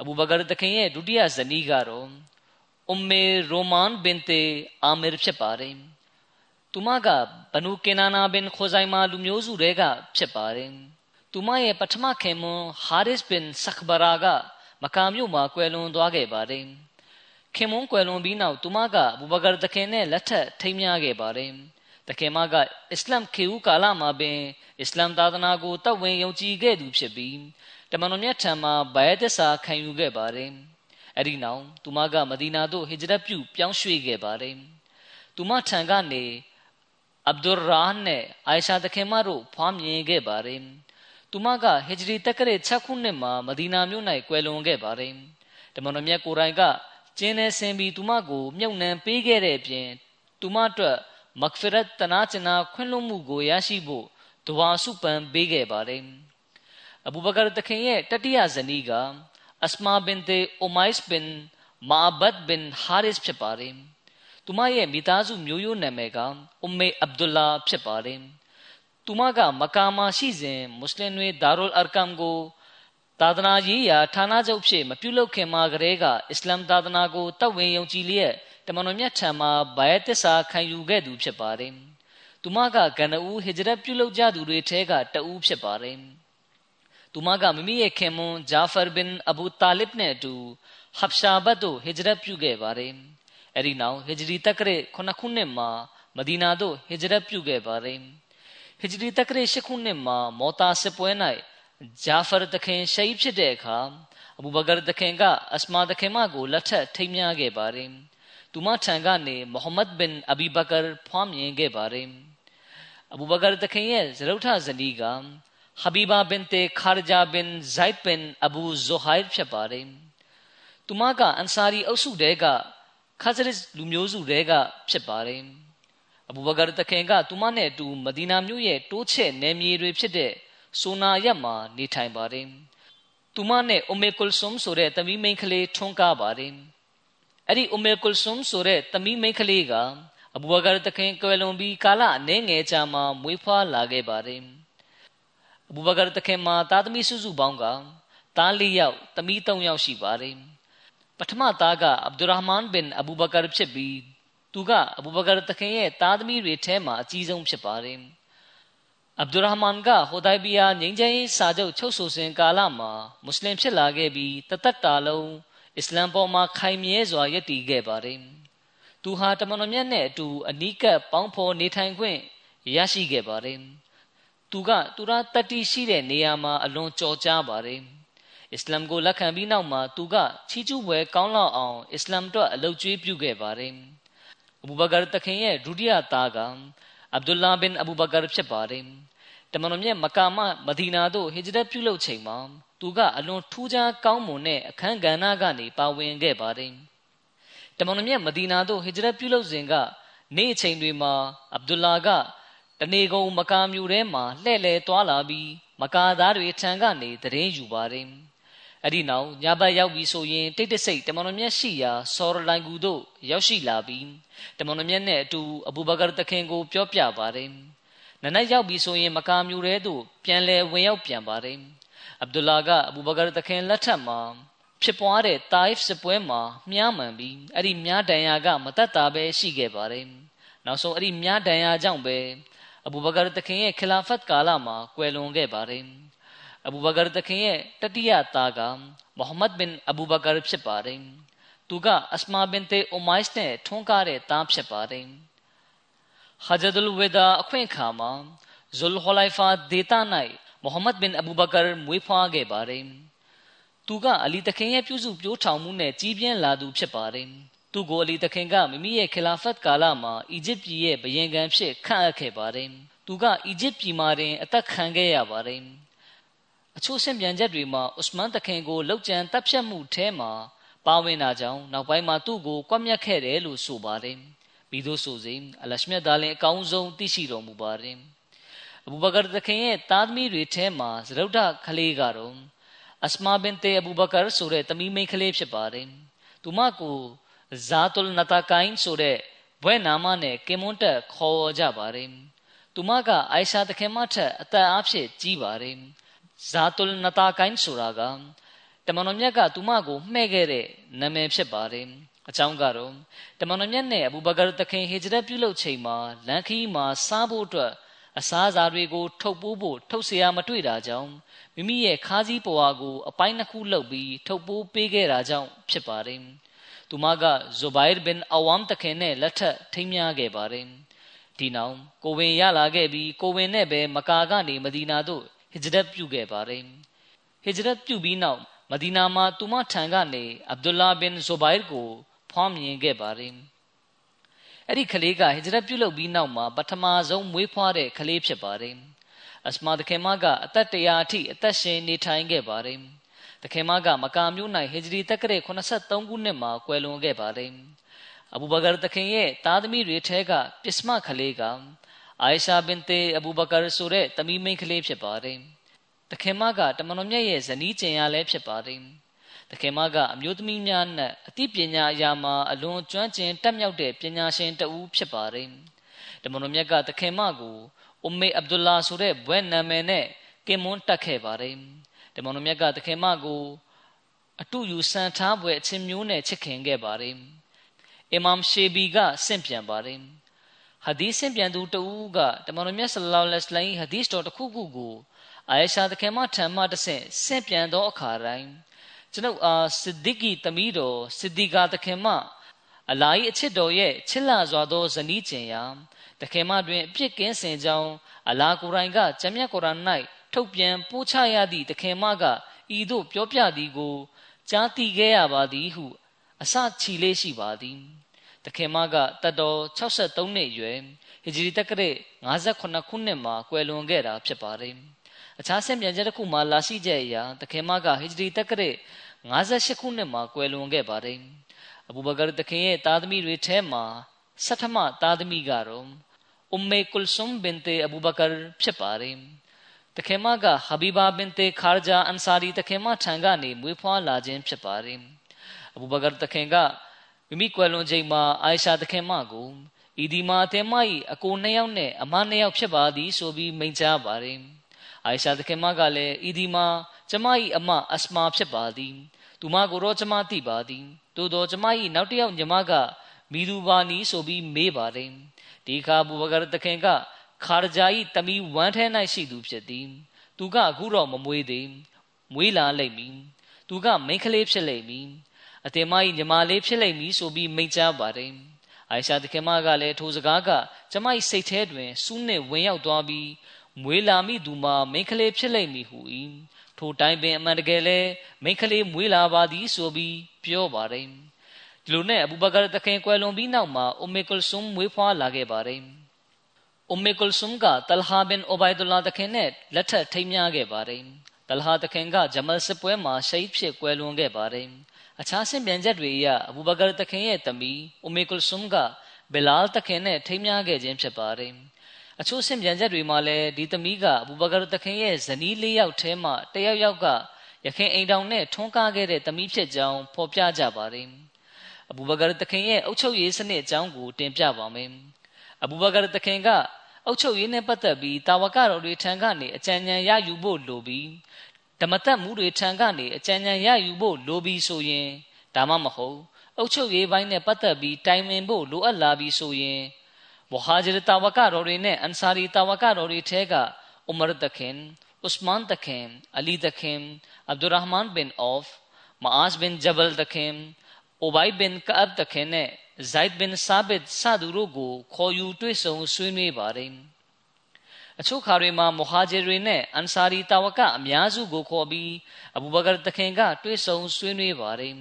အဘူဘကာတခင်ရဲ့ဒုတိယဇနီးကတော့အုမ်မေရိုမန်ဘင်တေအာမီရဖြစ်ပါတယ်သူမကဘနူကင်နာနာဘင်ခိုဇိုင်မာလူမျိုးစုတွေကဖြစ်ပါတယ်သူမရဲ့ပထမခင်မွန်ဟာရစ်ဘင်ဆခဘရာက မကာမြို့မှာကွယ်လွန်သွားခဲ့ပါတယ်ခင်မွန်ကွယ်လွန်ပြီးနောက်သူမကဘူဘကာတခင်နဲ့လက်ထပ်ထိမ်းမြားခဲ့ပါတယ်တခင်မကအစ္စလမ်ခေဦးကာလမှာပင်အစ္စလမ်သာသနာကိုတောက်ဝင်ယုံကြည်ခဲ့သူဖြစ်ပြီးတမန်တော်မြတ်ထံမှာဘိုင်သစ္စာခံယူခဲ့ပါတယ်။အဲဒီနောက်သူမကမဒီနာသို့ဟစ်ဂျရတ်ပြုပြောင်းရွှေ့ခဲ့ပါတယ်။သူမထံကနေအဗ်ဒူရာနဲ့အိုင်ရှာတခင်မတို့ဖွားမြင်ခဲ့ပါတယ်။ သူမကဟစ်ဂျရီတက္ကရာ6ခုနှစ်မှာမဒီနာမြို့၌ကွယ်လွန်ခဲ့ပါတယ်။တမန်တော်မြတ်ကိုယ်တိုင်ကကျင်းနေဆင်ပြီးသူမကိုမြုပ်နှံပေးခဲ့တဲ့အပြင်သူမအတွက်မဂ်ဖီရတ်တနာကျင်နာခွင့်လွှတ်မှုကိုရရှိဖို့ဒဝါစုပန်ပေးခဲ့ပါတယ်အဘူဘကာတခင်ရဲ့တတိယဇနီးကအစမာဘင်တေအိုမိုက်စ်ဘင်မာဘတ်ဘင်ဟာရစ်ဖြစ်ပါတယ်သူမရဲ့မိသားစုမျိုးရိုးနာမည်ကအူမေအဗ်ဒူလာဖြစ်ပါတယ် သူမက မကာမှာရှိစဉ်မွတ်စလင်တွေဒါရုလ်အာကမ်ကိုသာသနာရေးရာဌာနချုပ်ဖြစ်မပြုလုပ်ခင်မှာကတည်းကအစ္စလာမ်သာသနာကိုတတ်ဝင်ယုံကြည်လျက်တမန်တော်မြတ်ထံမှာဘာယတစ္ဆာခံယူခဲ့သူဖြစ်ပါတယ်။သူမကဂန္နဦးဟိဂျရတ်ပြုလုပ်ကြသူတွေထဲကတဦးဖြစ်ပါတယ်။သူမကမိမိရဲ့ခင်မွန်းဂျာဖာဘင်အဘူတာလစ်နဲ့အတူဟပ်ရှာဘတ်သို့ဟိဂျရတ်ပြုခဲ့ပါတယ်။အဲဒီနောက်ဟိဂျရီတက္ကရ9ခုနှစ်မှာမဒီနာသို့ဟိဂျရတ်ပြုခဲ့ပါတယ်။ ဟိဂျရီတက္ကရ10ခုနှစ်မှာမောတာစစ်ပွဲ၌ဂျာဖာတခင်ရှိတ်ဖြစ်တဲ့အခါအဘူဘကာတခင်ကအစမာတခင်မကိုလက်ထပ်ထိမ်း အဘီဘကာဖွားမြင်ခဲ့ပါတယ်။အဘူဘကာတခင်ရဲ့ဇရုထဇနီးကဟဘီဘာဘင်တေခါဂျာဘင်ဇိုက်ဘင်အဘူဇိုဟိုင်ဖြစ်ပါတယ်။သူမကအန်ဆာရီအုပ်စုတဲကခါဇရစ်လူမျိုးစုတဲကဖြစ်ပါတယ်။အဘူဘကာတခင်ကသူမနဲ့အတူမဒီနာမြို့ရဲ့တိုးချဲ့နယ်မြေတွေဖြစ်တဲ့ဆိုနာရက်မှာနေထိုင်ပါတယ်။သူမနဲ့အူမေကုလ်ဆုမ်ဆိုတဲ့သမီးမိန်းကလေးထွန်းကားပါတယ်။အဲ့ဒီအူမေကုလ်ဆုမ်ဆိုတဲ့သမီးမိန်းကလေးကအဘူဘကာတခင်ကွယ်လွန်ပြီးကာလအနည်းငယ်ကြာမှမွေးဖွားလာခဲ့ပါတယ်။အဘူဘကာတခင်မှာသားသမီးစုစုပေါင်းကသား၄ယောက်သမီး၃ယောက်ရှိပါတယ်။ပထမသားကအဗ်ဒူရာမန်ဘင်အဘူဘကာဖြစ်ပြီး သူကအဘူဘကာတခင်ရဲ့သားသမီးတွေထဲမှာအကြီးဆုံးဖြစ်ပါတယ်။အဗ်ဒူရာဟ်မန်ကဟိုဒိုင်ဘီယာငြိမ်းချမ်းရေးစာချုပ်ချုပ်ဆိုစဉ်ကာလမှာမွတ်စလင်ဖြစ်လာခဲ့ပြီးတသက်တာလုံးအစ္စလမ်ပေါ်မှာခိုင်မြဲစွာယက်တည်ခဲ့ပါတယ်။သူဟာတမန်တော်မြတ်နဲ့အတူအနီးကပ်ပေါင်းဖော်နေထိုင်ခွင့်ရရှိခဲ့ပါတယ်။သူကသူရတတိရှိတဲ့နေရာမှာအလွန်ကြော်ကြားပါတယ်။အစ္စလမ်ကိုလက်ခံပြီးနောက်မှာသူကချီးကျူးပွဲကောင်းလောက်အောင်အစ္စလမ်အတွက်အလုပ်ကျွေးပြုခဲ့ပါတယ်။ အဘူဘကာတခင်ရဲ့ဒုတိယသားကအဗ်ဒူလာဘင်အဘူဘကာဖြစ်ပါတယ်။တမန်တော်မြတ်မကာမမဒီနာသို့ဟိဂျရတ်ပြုလုပ်ချိန်မှာသူကအလွန်ထူးခြားကောင်းမွန်တဲ့အခမ်းကဏ္ဍကနေပါဝင်ခဲ့ပါတယ်။တမန်တော်မြတ်မဒီနာသို့ဟိဂျရတ်ပြုလုပ်စဉ်ကနေ့အချိန်တွေမှာအဗ်ဒူလာကတနေကုန်မကာမျိုးထဲမှာလှဲ့လေသွားလာပြီးမကာသားတွေထံကနေတရင်ယူပါတယ်။ အဲ့ဒီနောက်ညဘက်ရောက်ပြီးဆိုရင်တိတ်တဆိတ်တမန်တော်မြတ်ရှိရာဆော်ရလိုင်ကူတို့ရောက်ရှိလာပြီးတမန်တော်မြတ်နဲ့အတူအဘူဘကာတခင်ကိုပြောပြပါတယ်။နနက်ရောက်ပြီဆိုရင်မကာမျိုးတဲသို့ပြန်လဲဝင်ရောက်ပြန်ပါတယ်အဗ်ဒူလာကအဘူဘကာတခင်လက်ထက်မှာဖြစ်ပွားတဲ့တာအိဖ်စစ်ပွဲမှာမြားမှန်ပြီးအဲ့ဒီမြားဒဏ်ရာကမတတ်တာပဲရှိခဲ့ပါတယ်နောက်ဆုံးအဲ့ဒီမြားဒဏ်ရာကြောင့်ပဲအဘူဘကာတခင်ရဲ့ခလာဖတ်ကာလမှာကွယ်လွန်ခဲ့ပါတယ် အဘူဘကာတခင်ရဲ့တတိယသားကမိုဟမ္မဒ်ဘင်အဘူဘကာဖြစ်ပါတယ်သူကအစမာဘင်တေအိုမိုက်စ်နဲ့ထွန်းကားတဲ့သားဖြစ်ပါတယ်ဟဂျဒ်လ်ဝေဒါအခွင့်အခါမှာဇူလ်ဟူလိုက်ဖာဒေတာ၌မိုဟမ္မဒ်ဘင်အဘူဘကာမွေးဖွားခဲ့ပါတယ်။သူကအလီတခင်ရဲ့ပြုစုပြောထောင်မှုနဲ့ကြီးပြင်းလာသူဖြစ်ပါတယ်။သူကိုအလီတခင်ကမိမိရဲ့ခလာဖတ်ကာလမှာအီဂျစ်ပြည်ရဲ့ဘယင်ခံဖြစ်ခန့်အပ်ခဲ့ပါတယ်။သူကအီဂျစ်ပြည်မှာတင်အသက်ခံခဲ့ရပါတယ်။ အချို့ဆင့်ပြန်ချက်တွေမှာဥစမန်တခင်ကိုလောက်ကျန်တပ်ဖြတ်မှုထဲမှာပါဝင်တာကြောင့်နောက်ပိုင်းမှာသူ့ကိုကွပ်မျက်ခဲ့တယ်လို့ဆိုပါတယ်။ပြီးသို့ဆိုစေအလရှမြတ်သားလင်အကောင်းဆုံးသိရှိတော်မူပါတယ်အဘူဘကာသခင်ရဲ့သားသမီးတွေထဲမှာဇရုဒ္ဓခလေးကတော့အစမာဘင်တေအဘူဘကာဆိုတဲ့သမီးမိန်းကလေးဖြစ်ပါတယ်သူမကိုဇာတုလ်နတာကိုင်းဆိုတဲ့ဘွဲ့နာမနဲ့ကင်မွန်တက်ခေါ်ကြပါတယ်သူမကအိုင်ရှာသခင်မထက်အသက်အဖြစ်ကြီးပါတယ် ဇာတုလ်နတာကိုင်းဆိုတာကတမန်တော်မြတ်ကသူမကိုမှဲ့ခဲ့တဲ့နာမည်ဖြစ်ပါတယ်အကြောင်းကတော့တမန်တော်မြတ်နဲ့အဘူဘကာတခင်ဟေဂျရတ်ပြုလုပ်ချိန်မှာလန်ခီမှာစားဖို့အတွက်အစားအစာတွေကိုထုတ်ပိုးဖို့ထုတ်เสียမတွေ့တာကြောင့်မိမိရဲ့ခါးစည်းပွားကိုအပိုင်းနှစ်ခုလုပ်ပြီးထုတ်ပိုးပေးခဲ့တာကြောင့်ဖြစ်ပါတယ်။သူမကဇိုဘိုင်ဘင်အဝမ်တခင်နဲ့လက်ထပ်ထိမ်းမြားခဲ့ပါတယ်။ဒီနောက်ကိုဝင်ရလာခဲ့ပြီးကိုဝင်နဲ့ပဲမကာကနေမဒီနာသို့ ဟစ်ဂျရတ်ပြုခဲ့ပါတယ်။ဟစ်ဂျရတ်ပြုပြီးနောက်မဒီနာမှာသူမထံကနေအဗ်ဒူလာဘင်ဇိုဘိုင်ကိုဖွားမြင်ခဲ့ပါတယ်အဲ့ဒီကလေးကဟိဂျရတ်ပြုလုပ်ပြီးနောက်မှာပထမဆုံးမွေးဖွားတဲ့ကလေးဖြစ်ပါတယ်အစမာတခင်မကအသက်တရာအထိအသက်ရှင်နေထိုင်ခဲ့ပါတယ်တခင်မကမကာမျိုး၌ဟိဂျရီတက္ကရာ83ခုနှစ်မှာကွယ်လွန်ခဲ့ပါတယ်အဘူဘကာတခင်ရဲ့သားသမီးတွေထဲကပစ္စမကလေးက အိုင်ရှာဘင်တေအဘူဘကာဆိုတဲ့သမီးမိန်းကလေးဖြစ်ပါတယ်တခင်မကတမန်တော်မြတ်ရဲ့ဇနီးကျင်ရလဲဖြစ်ပါတယ်တခင်မကအမျိုးသမီးများနဲ့အသိပညာအရာမှာအလွန်ကျွမ်းကျင်တက်မြောက်တဲ့ပညာရှင်တဦးဖြစ်ပါတယ်တမန်တော်မြတ်ကတခင်မကိုအုမေအဗ်ဒူလာဆိုတဲ့ဘွဲ့နာမည်နဲ့ကင်မွန်းတက်ခဲ့ပါတယ်တမန်တော်မြတ်ကတခင်မကိုအတူယူဆန်ထားပွဲအချင်းမျိုးနဲ့ချစ်ခင်ခဲ့ပါတယ်အီမမ်ရှေဘီကဆင့်ပြန်ပါတယ် ဟာဒီဆင့်ပြန်သူတဦးကတမန်တော်မြတ်ဆလလောလဟ်အလိုင်းဟာဒီစ်တော်တစ်ခုခုကိုအာယရှာတခင်မထံမှတဆင့်ဆင့်ပြန်သောအခါတိုင်းကျွန်ုပ်အားစစ်ဒီကီတမီးတော်စစ်ဒီကာတခင်မအလာဤအချစ်တော်ရဲ့ချစ်လာစွာသောဇနီးကျင်ရာတခင်မတွင်အပြစ်ကင်းစင်ကြောင်းအလာကိုရိုင်ကဂျမ်းမြတ်ကုရ်အာန်၌ထုတ်ပြန်ပို့ချရသည့်တခင်မကဤသို့ပြောပြသည်ကိုကြားသိခဲ့ရပါသည်ဟုအစချီလေးရှိပါသည် တခင်မကတတ်တော်63နှစ်အရွယ်ဟီဂျရီတက္ကရာ58ခုနှစ်မှာကွယ်လွန်ခဲ့တာဖြစ်ပါတယ်အခြားဆင့်ပြန်ချက်တစ်ခုမှာလာရှိချက်အရတခင်မကဟီဂျရီတက္ကရာ58ခုနှစ်မှာကွယ်လွန်ခဲ့ပါတယ်အဘူဘကာတခင်ရဲ့သားသမီးတွေထဲမှာဆထမသားသမီးကတော့အုမ်မေကုလ်ဆုမ်ဘင်တေအဘူဘကာဖြစ်ပါတယ်တခင်မကဟာဘီဘာဘင်တေခါဂျာအန်ဆာရီတခင်မထံကနေမွေးဖွားလာခြင်းဖြစ်ပါတယ်အဘူဘကာတခင်က မိမိကွယ်လွန်ချိန်မှာအိုင်ရှာတခင်မကိုဤဒီမာအသင်မ၏အကိုနှစ်ယောက်နဲ့အမနှစ်ယောက်ဖြစ်ပါသည်ဆိုပြီးမိန့်ကြားပါတယ်အိုင်ရှာတခင်မကလည်းဤဒီမာကျမ၏အမအစမာဖြစ်ပါသည်သူမကိုတော့ကျမသိပါသည်သို့သောကျမ၏နောက်တစ်ယောက်ညီမကမိသူပါနီဆိုပြီးမေးပါတယ်ဒီခါဘူဘကာတခင်ကခါရဂျာ၏တမီဝမ်းထဲ၌ရှိသူဖြစ်သည်သူကအခုတော့မမွေးသေးမွေးလာလိမ့်မည်သူကမိန်းကလေးဖြစ်လိမ့်မည် အတင်မ၏ညီမလေးဖြစ်လိမ့်မည်ဆိုပြီးမိန့်ကြားပါတယ်အိုင်ရှာတခင်မကလည်းထိုစကားကကျမ၏စိတ်ထဲတွင်စူးနှင့်ဝင်ရောက်သွားပြီးမွေးလာမိသူမှာမိန်းကလေးဖြစ်လိမ့်မည်ဟု၏ထိုတိုင်းပင်အမှန်တကယ်လဲမိန်းကလေးမွေးလာပါသည်ဆိုပြီးပြောပါတယ်ဒီလိုနဲ့အဘူဘကာတခင်ကွယ်လွန်ပြီးနောက်မှာအုမေကုလ်ဆုမ်မွေးဖွားလာခဲ့ပါတယ်အုမေကုလ်ဆုမ်ကတလဟာဘင်အိုဘိုင်ဒူလာတခင်နဲ့လက်ထပ်ထိမ်းမြားခဲ့ပါတယ်တလဟာတခင်ကဂျမလ်စစ်ပွဲမှာရှိတ်ဖြစ်ကွယ်လွန်ခဲ့ပါတယ် အခြားဆင့်ပြန်ချက်တွေအရအဘူဘကာတခင်ရဲ့သမီးအူမေကုလ်ဆုမ်ကဘီလာတခင်နဲ့ထိမ်းမြားခဲ့ခြင်းဖြစ်ပါတယ်အချို့ဆင့်ပြန်ချက်တွေမှာလည်းဒီသမီးကအဘူဘကာတခင်ရဲ့ဇနီးလေးယောက်ထဲမှတယောက်ယောက်ကရခင်အိမ်တောင်နဲ့ထွန်းကားခဲ့တဲ့သမီးဖြစ်ကြောင်းဖော်ပြကြပါတယ်အဘူဘကာတခင်ရဲ့အုပ်ချုပ်ရေးစနစ်အကြောင်းကိုတင်ပြပါမယ်အဘူဘကာတခင်ကအုပ်ချုပ်ရေးနဲ့ပတ်သက်ပြီးတာဝကတော်တွေထံကနေအကြံဉာဏ်ရယူဖို့လိုပြီး ဓမ္မတက်မှုတွေထံကနေအကြံဉာဏ်ရယူဖို့လိုပြီးဆိုရင်ဒါမှမဟုတ်အုတ်ချုပ်ရေးပိုင်းနဲ့ပတ်သက်ပြီးတိုင်ပင်ဖို့လိုအပ်လာပြီးဆိုရင်ဝဟာဂျီတာဝကတော်တွေနဲ့အန်ဆာရီတာဝကတော်တွေထဲကအူမာတခင်ဥစမန်တခင်အလီတခင်အဗ်ဒူရဟ်မန်ဘင်အော့ဖ်မာအာစ်ဘင်ဂျဘလ်တခင်အိုဘိုင်ဘင်ကပ်တခင်နဲ့ဇိုက်ဘင်ဆာဘစ်စသူတို့ကိုခေါ်ယူတွေ့ဆုံဆွေးနွေးပါတယ် အချို့ခါတွေမှာမူဟာဂျီတွေနဲ့အန်ဆာရီတာဝကအများစုကိုခေါ်ပြီးအဘူဘကာတခင်ကတွေ့ဆုံဆွေးနွေးပါတယ်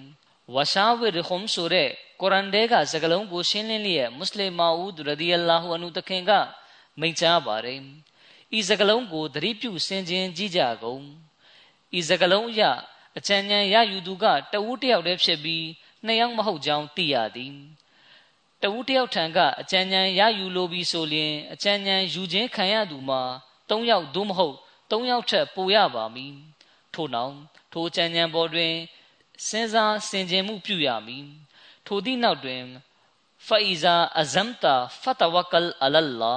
ဝရှာဝိရခုမ်ဆိုတဲ့ကုရ်အန်ထဲကစကားလုံးကိုရှင်းလင်းလျက်မွတ်စလင်မာဦးရဒီအလာဟူအနုတခင်ကမိန့်ကြားပါတယ်ဤစကားလုံးကိုသတိပြုဆင်ခြင်ကြည့်ကြကုန်ဤစကားလုံးအရအချမ်းဉဏ်ရယူသူကတဝူးတယောက်တည်းဖြစ်ပြီးနှစ်ယောက်မဟုတ်ကြောင်းသိရသည် တဝူးတယောက်ထံကအကြံဉာဏ်ရယူလိုပြီးဆိုလျင်အကြံဉာဏ်ယူခြင်းခံရသူမှာ၃ယောက်သို့မဟုတ်၃ယောက်ထက်ပိုရပါမည်ထို့နောက်ထိုအကြံဉာဏ်ပေါ်တွင်စဉ်းစားဆင်ခြင်မှုပြုရမည်ထိုသည့်နောက်တွင်ဖအီဇာအဇမ်တာဖတဝကလ်အလလာ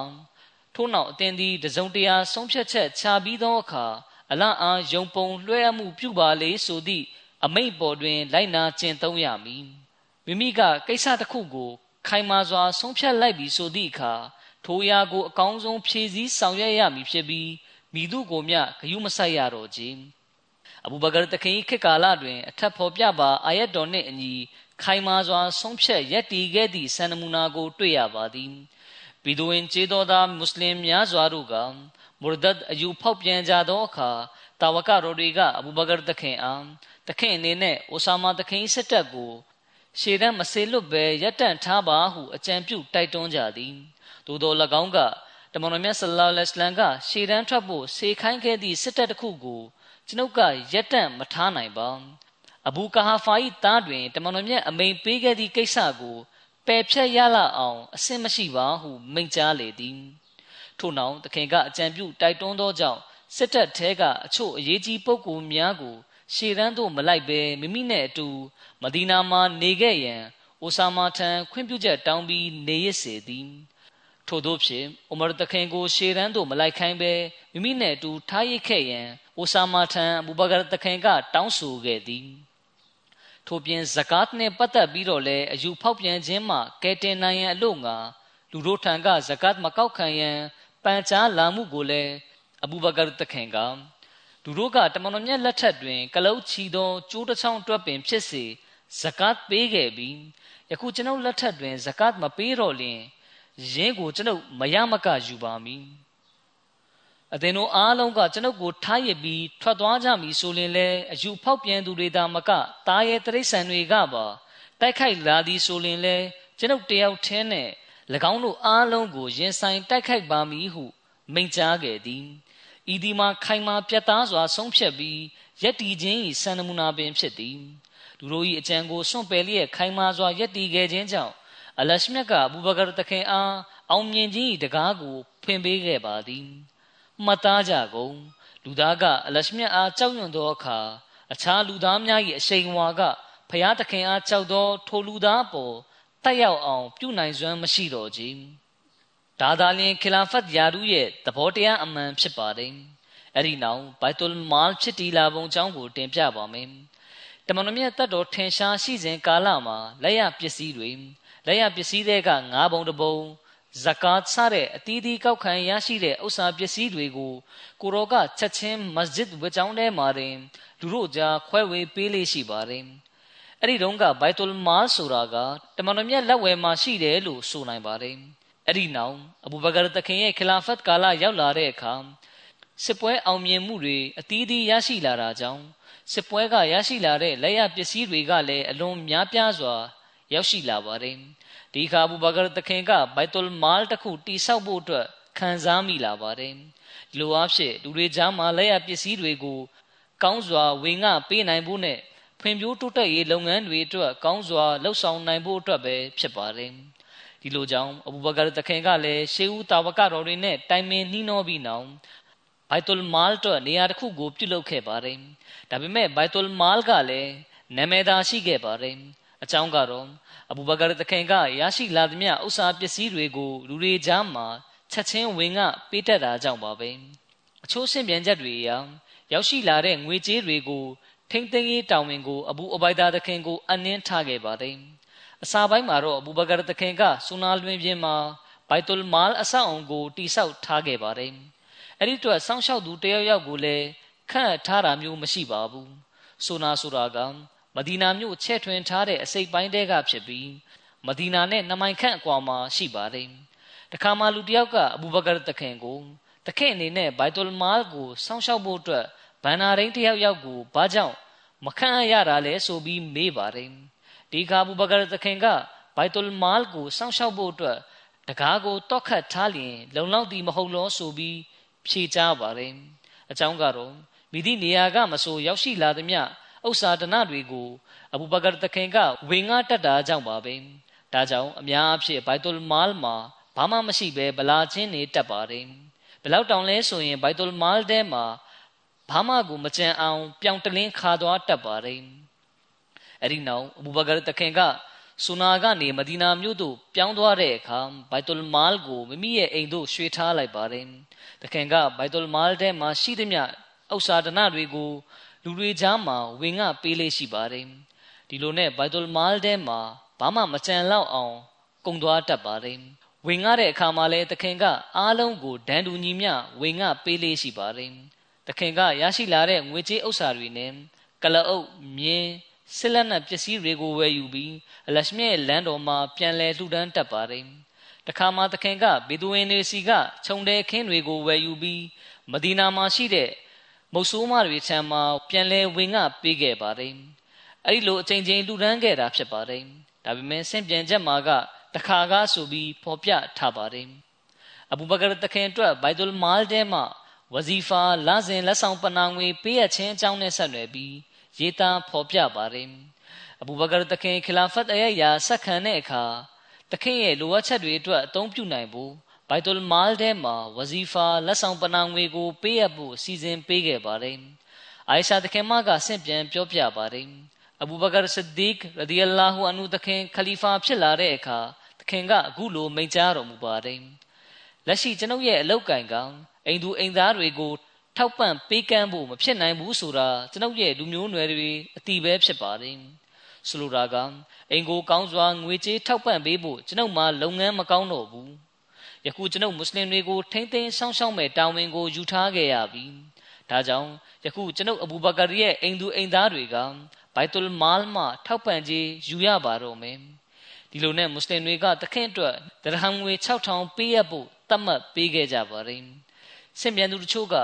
ထို့နောက်အသင်သည်တစုံတရာဆုံးဖြတ်ချက်ချပြီးသောအခါအလအားယုံပုံလွှဲအမှုပြုပါလေဆိုသည့်အမိတ်ပေါ်တွင် လိုက်နာကျင့်သုံးရမည်မိမိကကိစ္စတစ်ခုကို ခိုင်မာစွာ ဆုံးဖြတ်လိုက်ပြီးဆိုသည့်အခါထိုရာကိုအကောင်းဆုံးဖြည့်ဆည်းဆောင်ရွက်ရမည်ဖြစ်ပြီးမိသူကိုမျှဂယုမဆိုင်ရတော့ခြင်းအဘူဘကာတခင်ခေတ်ကာလတွင်အထက်ဖော်ပြပါအာယတ်တော်နှင့်အညီခိုင်မာစွာ ဆုံးဖြတ်ရက်တည်ခဲ့သည့်စံနမူနာကို တွေ့ရပါသည်ဘီဒိုဝင်ကျေးတော်သားမွတ်စလင်များစွာတို့ကမူရဒတ်အယူဖောက်ပြန်ကြသောအခါတာဝကတော်တွေကအဘူဘကာတခင်အားတခင်အနေနဲ့အိုဆာမာတခင်စစ်တပ်ကို ရှေ့တန်းမစေလွတ်ပဲရပ်တန့်ထားပါဟုအကြံပြုတိုက်တွန်းကြသည်သို့သော၎င်းကတမန်တော်မြတ်ဆလ္လာလဟ်အလိုင်းကရှေ့တန်းထွက်ဖို့စေခိုင်းခဲ့သည့်စစ်တပ်တစ်ခုကိုကျွန်ုပ်ကရက်တန့်မထားနိုင်ပါအဘူကာဟာဖာ၏သားတွင်တမန်တော်မြတ်အမိန်ပေးခဲ့သည့်ကိစ္စကိုပယ်ဖြတ်ရလာအောင်အဆင်မရှိပါဟုမိန့်ကြားလေသည်ထို့နောက်သခင်ကအကြံပြုတိုက်တွန်းသောကြောင့်စစ်တပ်ထဲကအချို့အရေးကြီးပုဂ္ဂိုလ်များကို ရှေ့တန်းသို့မလိုက်ဘဲမိမိနဲ့အတူမဒီနာမှာနေခဲ့ရန်အိုဆာမာထံခွင့်ပြုချက်တောင်းပြီးနေရစေသည်ထို့သောဖြင့်အိုမာတခင်ကိုရှေ့တန်းသို့မလိုက်ခိုင်းဘဲမိမိနဲ့အတူထားရိတ်ခဲ့ရန်အိုဆာမာထံအဘူဘကာတခင်ကတောင်းဆိုခဲ့သည်ထို့ပြင်ဇကာတ်နှင့်ပတ်သက်ပြီးတော့လည်းအယူဖောက်ပြန်ခြင်းမှကဲတင်နိုင်ရန်အလို့ငါလူတို့ထံကဇကာတ်မကောက်ခံရန်ပန်ကြားလာမှုကိုလည်းအဘူဘကာတခင်က လူတို့ကတမန်တော်မြတ်လက်ထက်တွင်ကလုတ်ချီသောကျိုးတစ်ချောင်းတွက်ပင်ဖြစ်စေဇကာတ်ပေးခဲ့ပြီးယခုကျွန်ုပ်လက်ထက်တွင်ဇကာတ်မပေးတော့လျင်ယင်းကိုကျွန်ုပ်မရမကယူပါမည်အသင်တို့အားလုံးကကျွန်ုပ်ကိုထားရပြီးထွက်သွားကြမည်ဆိုရင်လည်းအယူဖောက်ပြန်သူတွေသာမကတားရဲ့တရိษံတွေကပါတိုက်ခိုက်လာသည်ဆိုရင်လည်းကျွန်ုပ်တယောက်တည်းနဲ့၎င်းတို့အားလုံးကိုရင်ဆိုင်တိုက်ခိုက်ပါမည်ဟုမိန့်ကြားခဲ့သည် ဤဒီမှာခိုင်မာပြတ်သားစွာဆုံးဖြတ်ပြီးယက်တီခြင်း၏စံနမူနာပင်ဖြစ်သည်လူတို့၏အကြံကိုစွန့်ပယ်လျက်ခိုင်မာစွာယက်တီခဲ့ခြင်းကြောင့်အလရှမြတ်ကအဘူဘကာတခင်အားအောင်မြင်ခြင်း၏တကားကိုဖွင့်ပေးခဲ့ပါသည်မှတ်သားကြကုန်လူသားကအလရှမြတ်အားကြောက်ရွံ့သောအခါအခြားလူသားများ၏အရှိန်အဝါကဖျားသခင်အားကြောက်သောထိုလူသားပေါ်တက်ရောက်အောင်ပြုနိုင်စွမ်းမရှိတော့ကြ ဒါသာလျှင်ခလာဖတ်ယာရုရဲ့သဘောတရားအမှန်ဖြစ်ပါတယ်အဲ့ဒီနောက်ဘိုက်တူလ်မာလ်ဖြစ်တီလာပုံအကြောင်းကိုတင်ပြပါမယ်တမန်တော်မြတ်တတ်တော်ထင်ရှားရှိစဉ်ကာလမှာလက်ရပစ္စည်းတွေလက်ရပစ္စည်းတွေက၅ဘုံတစ်ဘုံဇကာတ်စတဲ့အတီးတီးကောက်ခံရရှိတဲ့ဥစ္စာပစ္စည်းတွေကိုကိုရောကချက်ချင်းမစဂျစ်ဝကြောင်းထဲမှာတင်လူတို့ကြားခွဲဝေပေးလေးရှိပါတယ်။အဲ့ဒီတုန်းကဘိုက်တူလ်မာဆိုတာကတမန်တော်မြတ်လက်ဝဲမှာရှိတယ်လို့ဆိုနိုင်ပါတယ်။ အဲ့ဒီနောက်အဘူဘကာတခင်ရဲ့ခလာဖတ်ကာလရောက်လာတဲ့အခါစစ်ပွဲအောင်မြင်မှုတွေအတီးတီးရရှိလာတာကြောင့်စစ်ပွဲကရရှိလာတဲ့လက်ရပစ္စည်းတွေကလည်းအလွန်များပြားစွာ ရောက်ရှိလာပါတယ်။ဒီခါဘူဘကာတခင်ကဘိုက်တူလ်မာလ်တစ်ခုတိဆောက်ဖို့အတွက်ခံစားမိလာပါတယ်ဒီလိုအဖြစ်လူတွေကြားမှာလက်ရပစ္စည်းတွေကိုကောင်းစွာဝေငှပေးနိုင်ဖို့နဲ့ဖွံ့ဖြိုးတိုးတက်ရေးလုပ်ငန်းတွေအတွက်ကောင်းစွာလှုပ်ဆောင်နိုင်ဖို့အတွက်ပဲဖြစ်ပါတယ် ဒီလိုကြောင့်အဘူဘကာတခင်ကလည်းရှေးဦးတာဝကတော်တွေနဲ့တိုင်ပင်နှီးနှောပြီးနောက်ဘိုက်တူလ်မာလ်တော့နေရာတစ်ခုကိုပြုလုပ်ခဲ့ပါတယ်ဒါပေမဲ့ဘိုက်တူလ်မာလ်ကလည်းနာမည်သာရှိခဲ့ပါတယ်အကြောင်းကတော့အဘူဘကာတခင်ကရရှိလာသမျှဥစ္စာပစ္စည်းတွေကိုလူတွေကြားမှာချက်ချင်းဝင်ကပေးတတ်တာကြောင့်ပါပဲအချို့ဆင့်ပြန်ချက်တွေအရရောက်ရှိလာတဲ့ငွေကြေးတွေကိုထိမ့်သိမ်းရေးတာဝန်ကိုအဘူအဘိုက်ဒါတခင်ကိုအနှင်းထားခဲ့ပါတယ် အစာပိုင်းမှာတော့အဘူဘကာတခင်ကဆူနာလွင်ပြင်မှာဘိုက်တူလ်မာလ်အဆောက်အုံကိုတိဆောက်ထားခဲ့ပါတယ်အဲ့ဒီတော့စောင့်ရှောက်သူတယောက်ယောက်ကိုလည်းခန့်ထားတာမျိုးမရှိပါဘူးဆိုနာဆိုတာကမဒီနာမြို့ချဲ့ထွင်ထားတဲ့အစိပ်ပိုင်းတဲကဖြစ်ပြီးမဒီနာနဲ့နမိုင်ခန့်အကွာမှာရှိပါတယ်။တခါမှလူတယောက်ကအဘူဘကာတခင်ကိုတခင်အနေနဲ့ဘိုက်တူလ်မာလ်ကိုစောင့်ရှောက်ဖို့အတွက်ဘန်နာရင်းတယောက်ယောက်ကိုဘာကြောင့်မခံရတာလဲဆိုပြီးမေးပါတယ်။ ဒီကဘူဘကာတခင်ကဘိုက်တူလ်မာလ်ကိုစောင့်ရှောက်ဖို့အတွက်တကားကိုတောက်ခတ်ထားလျင်လုံလောက်သည်မဟုတ်လို့ဆိုပြီးဖြေချပါတယ်။အကြောင်းကတော့မိသည့်နေရာကမဆိုရောက်ရှိလာသည်မြဥစ္စာဒနာတွေကိုအဘူဘကာတခင်ကဝင်ငါတက်တာကြောင့်ပါပဲဒါကြောင့်အများအဖြစ်ဘိုက်တူလ်မာလ်မှာဘာမှမရှိဘဲဗလာချင်းနေတက်ပါတယ်ဘလောက်တောင်လဲဆိုရင်ဘိုက်တူလ်မာလ်ထဲမှာဘာမှကိုမကြံအောင် ပြောင်တလင်းခါသွားတက်ပါတယ် အဲ့ဒီနောက်အဘူဘကာတခင်ကဆူနာကနေမဒီနာမြို့သို့ပြောင်းသွားတဲ့အခါဘိုက်တူလ်မာလ်ကိုမိမိရဲ့အိမ်သို့ရွှေ့ထားလိုက်ပါတယ်တခင်ကဘိုက်တူလ်မာလ်ထဲမှာရှိသမျှဥစ္စာဒနာတွေကိုလူတွေကြားမှာဝင်ငှပေးလေးရှိပါတယ်ဒီလိုနဲ့ဘိုက်တူလ်မာလ်ထဲမှာဘာမှမကြံလောက်အောင်ကုံသွားတတ်ပါတယ်ဝင်ငှတဲ့အခါမှာလည်းတခင်ကအားလုံးကိုဒန်တူညီမျှဝင်ငှပေးလေးရှိပါတယ်တခင်ကရရှိလာတဲ့ငွေကြေးဥစ္စာတွေနဲ့ကလအုပ်မြင်း စစ်လက်နက်ပစ္စည်းတွေကိုဝယ်ယူပြီးအလရှမြရဲ့လမ်းတော်မှာပြန်လည်လှူဒန်းတတ်ပါတယ်တခါမှသခင်ကဘေဒူဝင်တွေစီကခြုံတဲ့ခင်းတွေကိုဝယ်ယူပြီးမဒီနာမှာရှိတဲ့မုတ်ဆိုးမတွေထံမှာပြန်လဲဝင်ငှပေးခဲ့ပါတယ်အဲ့ဒီလိုအချိန်ချင်းလူဒန်းခဲ့တာဖြစ်ပါတယ်ဒါပေမဲ့ဆင့်ပြန်ချက်မှာကတခါကားဆိုပြီးဖော်ပြထားပါတယ်အဘူဘကာတခင်အတွက်ဘိုက်တူလ်မာလ်ထဲမှာဝဇီဖာလစဉ်လက်ဆောင်ပနာငွေပေးရခြင်းအကြောင်းနဲ့ဆက်နွယ်ပြီး ရေးသားဖော်ပြပါတယ်အဘူဘကာတခင်ခလာဖတ်အယရာဆက်ခံတဲ့အခါတခင်ရဲ့လိုအပ်ချက်တွေအတွက်အသုံးပြုနိုင်ဖို့ဘဘိုက်တူလ်မာလ်ထဲမှာဝဇီဖာလက်ဆောင်ပနာငွေကိုပေးအပ်ဖို့စီစဉ်ပေးခဲ့ပါတယ်။အိုင်ရှာတခင်မကဆင့်ပြန်ပြောပြပါတယ်။အဘူဘကာဆစ်ဒီကရဒီအလာဟူအန်ဟူတခင်ခလီဖာဖြစ်လာတဲ့အခါတခင်ကအခုလိုမိန့်ကြားတော်မူပါတယ်။လက်ရှိကျွန်ုပ်ရဲ့အလောက်ကင်ကအိမ်သူအိမ်သားတွေကို ထောက်ပံ့ပေးကမ်းဖို့မဖြစ်နိုင်ဘူးဆိုတာကျွန်ုပ်ရဲ့လူမျိုးနွယ်တွေအတိပဲဖြစ်ပါတယ်။ဆိုလိုတာကအိမ်ကိုကောင်းစွာငွေကြေးထောက်ပံ့ပေးဖို့ကျွန်ုပ်မှလုပ်ငန်းမကောင်းတော့ဘူး။ယခုကျွန်ုပ်မွတ်စလင်တွေကိုထိမ့်သိမ်းဆောင်ရှောက်မဲ့တာဝန်ကိုယူထားခဲ့ရပြီ။ဒါကြောင့်ယခုကျွန်ုပ်အဘူဘကာရီရဲ့အိမ်သူအိမ်သားတွေကဘိုက်တူလ်မာလ်မှထောက်ပံ့ခြင်းယူရပါတော့မယ်။ဒီလိုနဲ့မွတ်စလင်တွေကတခင်အတွက်ဒရဟမ်ငွေ6000ပေးရဖို့သတ်မှတ်ပေးခဲ့ကြပါတယ်။စင်ပြန်သူတို့ချို့က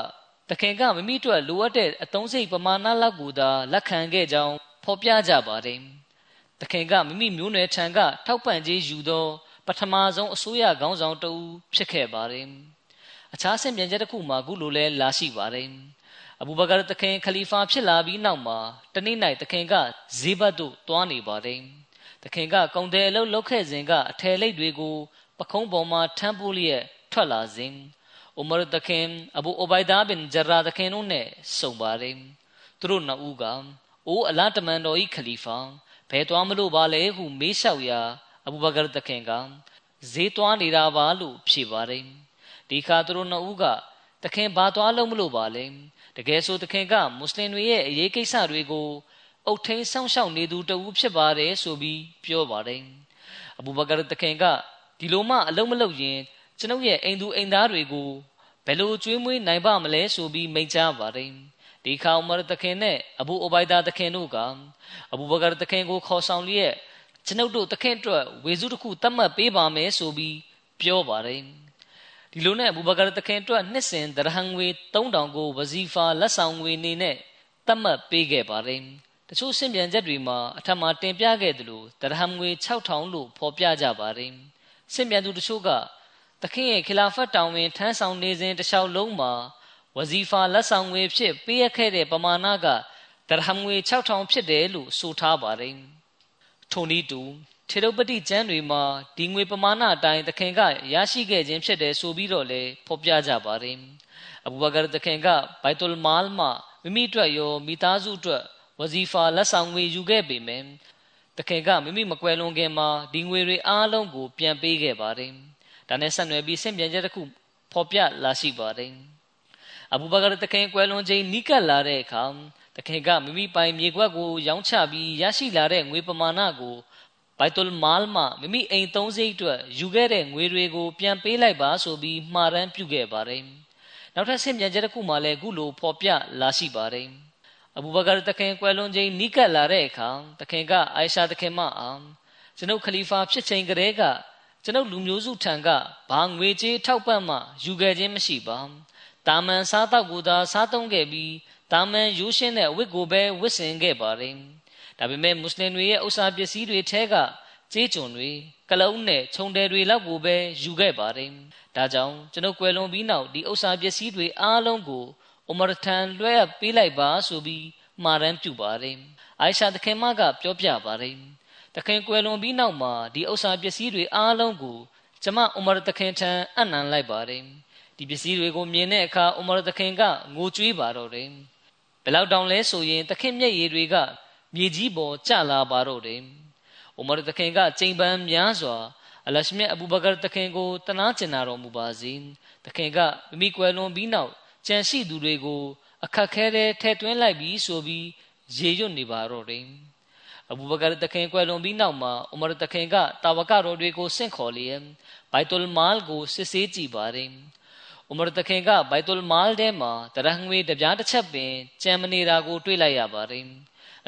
တခင်ကမိမိတို့လိုအပ်တဲ့အသုံးစိတ်ပမာဏလောက်ကိုသာလက်ခံခဲ့ကြောင်းဖော်ပြကြပါတယ်။တခင်ကမိမိမျိုးနွယ်ထံကထောက်ပံ့ခြင်းယူသောပထမဆုံးအစိုးရခေါင်းဆောင်တဦးဖြစ်ခဲ့ပါတယ်။အခြားဆင်ပြန်ချက်တစ်ခုမှာခုလိုလဲလာရှိပါတယ်။အဘူဘကာတခင်ခလီဖာဖြစ်လာပြီးနောက်မှာတနေ့၌တခင်ကဇေဘတ်တို့တွားနေပါတယ်။တခင်ကကုံတယ်အလုပ်လုပ်ခဲ့စဉ်ကအထယ်လိပ်တွေကိုပခုံးပေါ်မှာထမ်းပိုးလျက်ထွက်လာစဉ် ဥမာတခင်အဘူအိုဘိုင်ဒါဘင်ဂျရာတခင်တို့နဲ့ဆုံပါတယ်သူတို့နှစ်ဦးကအိုးအလားတမန်တော်ဤခလီဖာဘယ်သွားမလို့ပါလဲဟုမေးလျှောက်ရာအဘူဘကာတခင်ကဈေးသွားနေတာပါလို့ဖြေပါတယ်ဒီခါသူတို့နှစ်ဦးကတခင်ဘာသွားလို့မလို့ပါလဲတကယ်ဆိုတခင်ကမွတ်စလင်တွေရဲ့အရေးကိစ္စတွေကိုအုတ်ထင်းဆောင်းရှောက်နေသူတဦးဖြစ်ပါတယ်ဆိုပြီးပြောပါတယ်အဘူဘကာတခင်ကဒီလိုမှအလုံးမလုံးရင် ကျွန်ုပ်ရဲ့အိမ်သူအိမ်သားတွေကိုဘယ်လိုကျွေးမွေးနိုင်ပါမလဲဆိုပြီးမိန့်ကြားပါတယ်ဒီခါဥမရတခင်နဲ့အဘူအိုဘိုင်ဒါတခင်တို့ကအဘူဘကာတခင်ကိုခေါ်ဆောင်လျက်ကျွန်ုပ်တို့တခင်အတွက်ဝေစုတစ်ခုတတ်မှတ်ပေးပါမယ်ဆိုပြီးပြောပါတယ်ဒီလိုနဲ့အဘူဘကာတခင်အတွက်နှစ်စဉ်ဒရဟန်ငွေ3000ကိုဝဇီဖာလက်ဆောင်ငွေနေနဲ့တတ်မှတ်ပေးခဲ့ပါတယ်တချို့စင်ပြန်ချက်တွေမှာအထက်မှာတင်ပြခဲ့သလိုဒရဟမ်ငွေ6000လို့ဖော်ပြကြပါတယ်စင်ပြန်သူတချို့က သခင်ရဲ့ခလာဖတ်တောင်ဝင်ထမ်းဆောင်နေစဉ်တလျှောက်လုံးမှာဝဇီဖာလက်ဆောင်ငွေဖြစ်ပေးရခဲ့တဲ့ပမာဏကဒရဟမ်ငွေ6000ဖြစ်တယ်လို့ဆိုထားပါတယ်ထိုနည်းတူထေရုပတိကျမ်းတွေမှာဒီငွေပမာဏအတိုင်းသခင်ကရရှိခဲ့ခြင်းဖြစ်တယ်ဆိုပြီးတော့လေဖော်ပြကြပါတယ်အဘူဘကာသခင်ကဘိုက်တူလ်မာလ်မှာမိမိအတွက်ရောမိသားစုအတွက်ဝဇီဖာလက်ဆောင်ငွေယူခဲ့ပေမယ့်တခင်ကမိမိမကွယ်လွန်ခင်မှာဒီငွေတွေအားလုံးကိုပြန်ပေးခဲ့ပါတယ် ဒါနဲ့ဆက်နွယ်ပြီးဆင့်ပြန်ချက်တစ်ခုဖော်ပြလာရှိပါတယ်အဘူဘကာတခင်ကွယ်လွန်ချိန်နီးကပ်လာတဲ့အခါတခင်ကမိမိပိုင်မြေကွက်ကိုရောင်းချပြီးရရှိလာတဲ့ငွေပမာဏကိုဘိုက်တူလ်မာလ်မှမိမိအိမ်သုံးစိတ်အတွက်ယူခဲ့တဲ့ငွေတွေကိုပြန်ပေးလိုက်ပါဆိုပြီးမှားရန်ပြုခဲ့ပါတယ်နောက်ထပ်ဆင့်ပြန်ချက်တစ်ခုမှလည်းအခုလိုဖော်ပြလာရှိပါတယ်အဘူဘကာတခင်ကွယ်လွန်ချိန်နီးကပ်လာတဲ့အခါတခင်ကအိုင်ရှာတခင်မအောင်ကျွန်ုပ်ခလီဖာဖြစ်ချိန်ကတည်းက ကျွန်ုပ်လူမျိုးစုထံကဘာငွေကြေးထောက်ပံ့မှယူခဲ့ခြင်းမရှိပါတာမန်စားတော့ကိုသာစားသုံးခဲ့ပြီးတာမန်ရိုးရှင်းတဲ့အဝတ်ကိုပဲဝတ်ဆင်ခဲ့ပါတယ်ဒါပေမဲ့မွတ်စလင်တွေရဲ့ဥစ္စာပစ္စည်းတွေထဲကကြေးကျွန်တွေကလုံးနဲ့ခြုံတယ်တွေလောက်ကိုပဲယူခဲ့ပါတယ်ဒါကြောင့်ကျွန်ုပ်ကွယ်လွန်ပြီးနောက်ဒီဥစ္စာပစ္စည်းတွေအားလုံးကိုအိုမာထန်လွှဲအပ်ပေးလိုက်ပါဆိုပြီးမှာရန်ပြုပါတယ်အိုင်ရှာသခင်မကပြောပြပါတယ် တခင်ကွယ်လွန်ပြီးနောက်မှာဒီဥစ္စာပစ္စည်းတွေအားလုံးကိုကျမဥမာတခင်ထံအနံလိုက်ပါတယ်ဒီပစ္စည်းတွေကိုမြင်တဲ့အခါဥမာတခင်ကငိုကြွေးပါတော့တယ်ဘယ်လောက်တောင်လဲဆိုရင်တခင်မျက်ရည်တွေကမြေကြီးပေါ်ကျလာပါတော့တယ်ဥမာတခင်ကချိန်ပန်းများစွာအလရှမြတ်အဘူဘကာတခင်ကိုတနာကျင်နာတော်မူပါစေတခင်ကမိမိကွယ်လွန်ပြီးနောက်ကြံရှိသူတွေကိုအခက်ခဲတဲ့ထဲသွင်းလိုက်ပြီးဆိုပြီးရေရွတ်နေပါတော့တယ် အဘူဘကာတခင်ကွယ်လွန်ပြီးနောက်မှာဥမာတခင်ကတာဝကတော်တွေကိုဆင့်ခေါ်လျက်ဘိုက်တူလ်မာလ်ကိုစစ်ဆေးကြည့်ပါတယ်ဥမာတခင်ကဘိုက်တူလ်မာလ်ထဲမှာတရဟငွေတပြားတစ်ချက်ပင်ကြံမနေတာကိုတွေ့လိုက်ရပါတယ်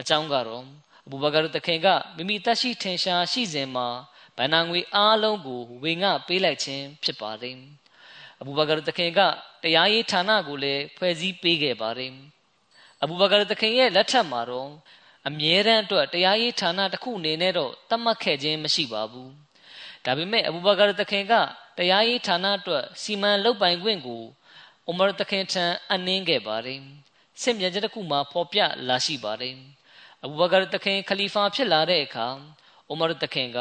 အကြောင်းကတော့အဘူဘကာတခင်ကမိမိတက်ရှိထင်ရှားရှိစဉ်မှာဗန္နာငွေအားလုံးကိုဝေငှပေးလိုက်ခြင်းဖြစ်ပါတယ်အဘူဘကာတခင်ကတရားရေးဌာနကိုလည်းဖွဲ့စည်းပေးခဲ့ပါတယ်အဘူဘကာတခင်ရဲ့လက်ထက်မှာတော့ အမြဲတမ်းအတွက်တရားရေးဌာနတစ်ခုအနေနဲ့တော့သတ်မှတ်ခဲ့ခြင်းမရှိပါဘူးဒါပေမဲ့အဘူဘကာတခင်ကတရားရေးဌာနအတွက်စီမံလုပ်ပိုင်ခွင့်ကိုအိုမာတခင်ထံအနှင်းခဲ့ပါတယ်ဆင့်ပြန်ချက်တစ်ခုမှာဖော်ပြလာရှိပါတယ်အဘူဘကာတခင်ခလီဖာဖြစ်လာတဲ့အခါအိုမာတခင်က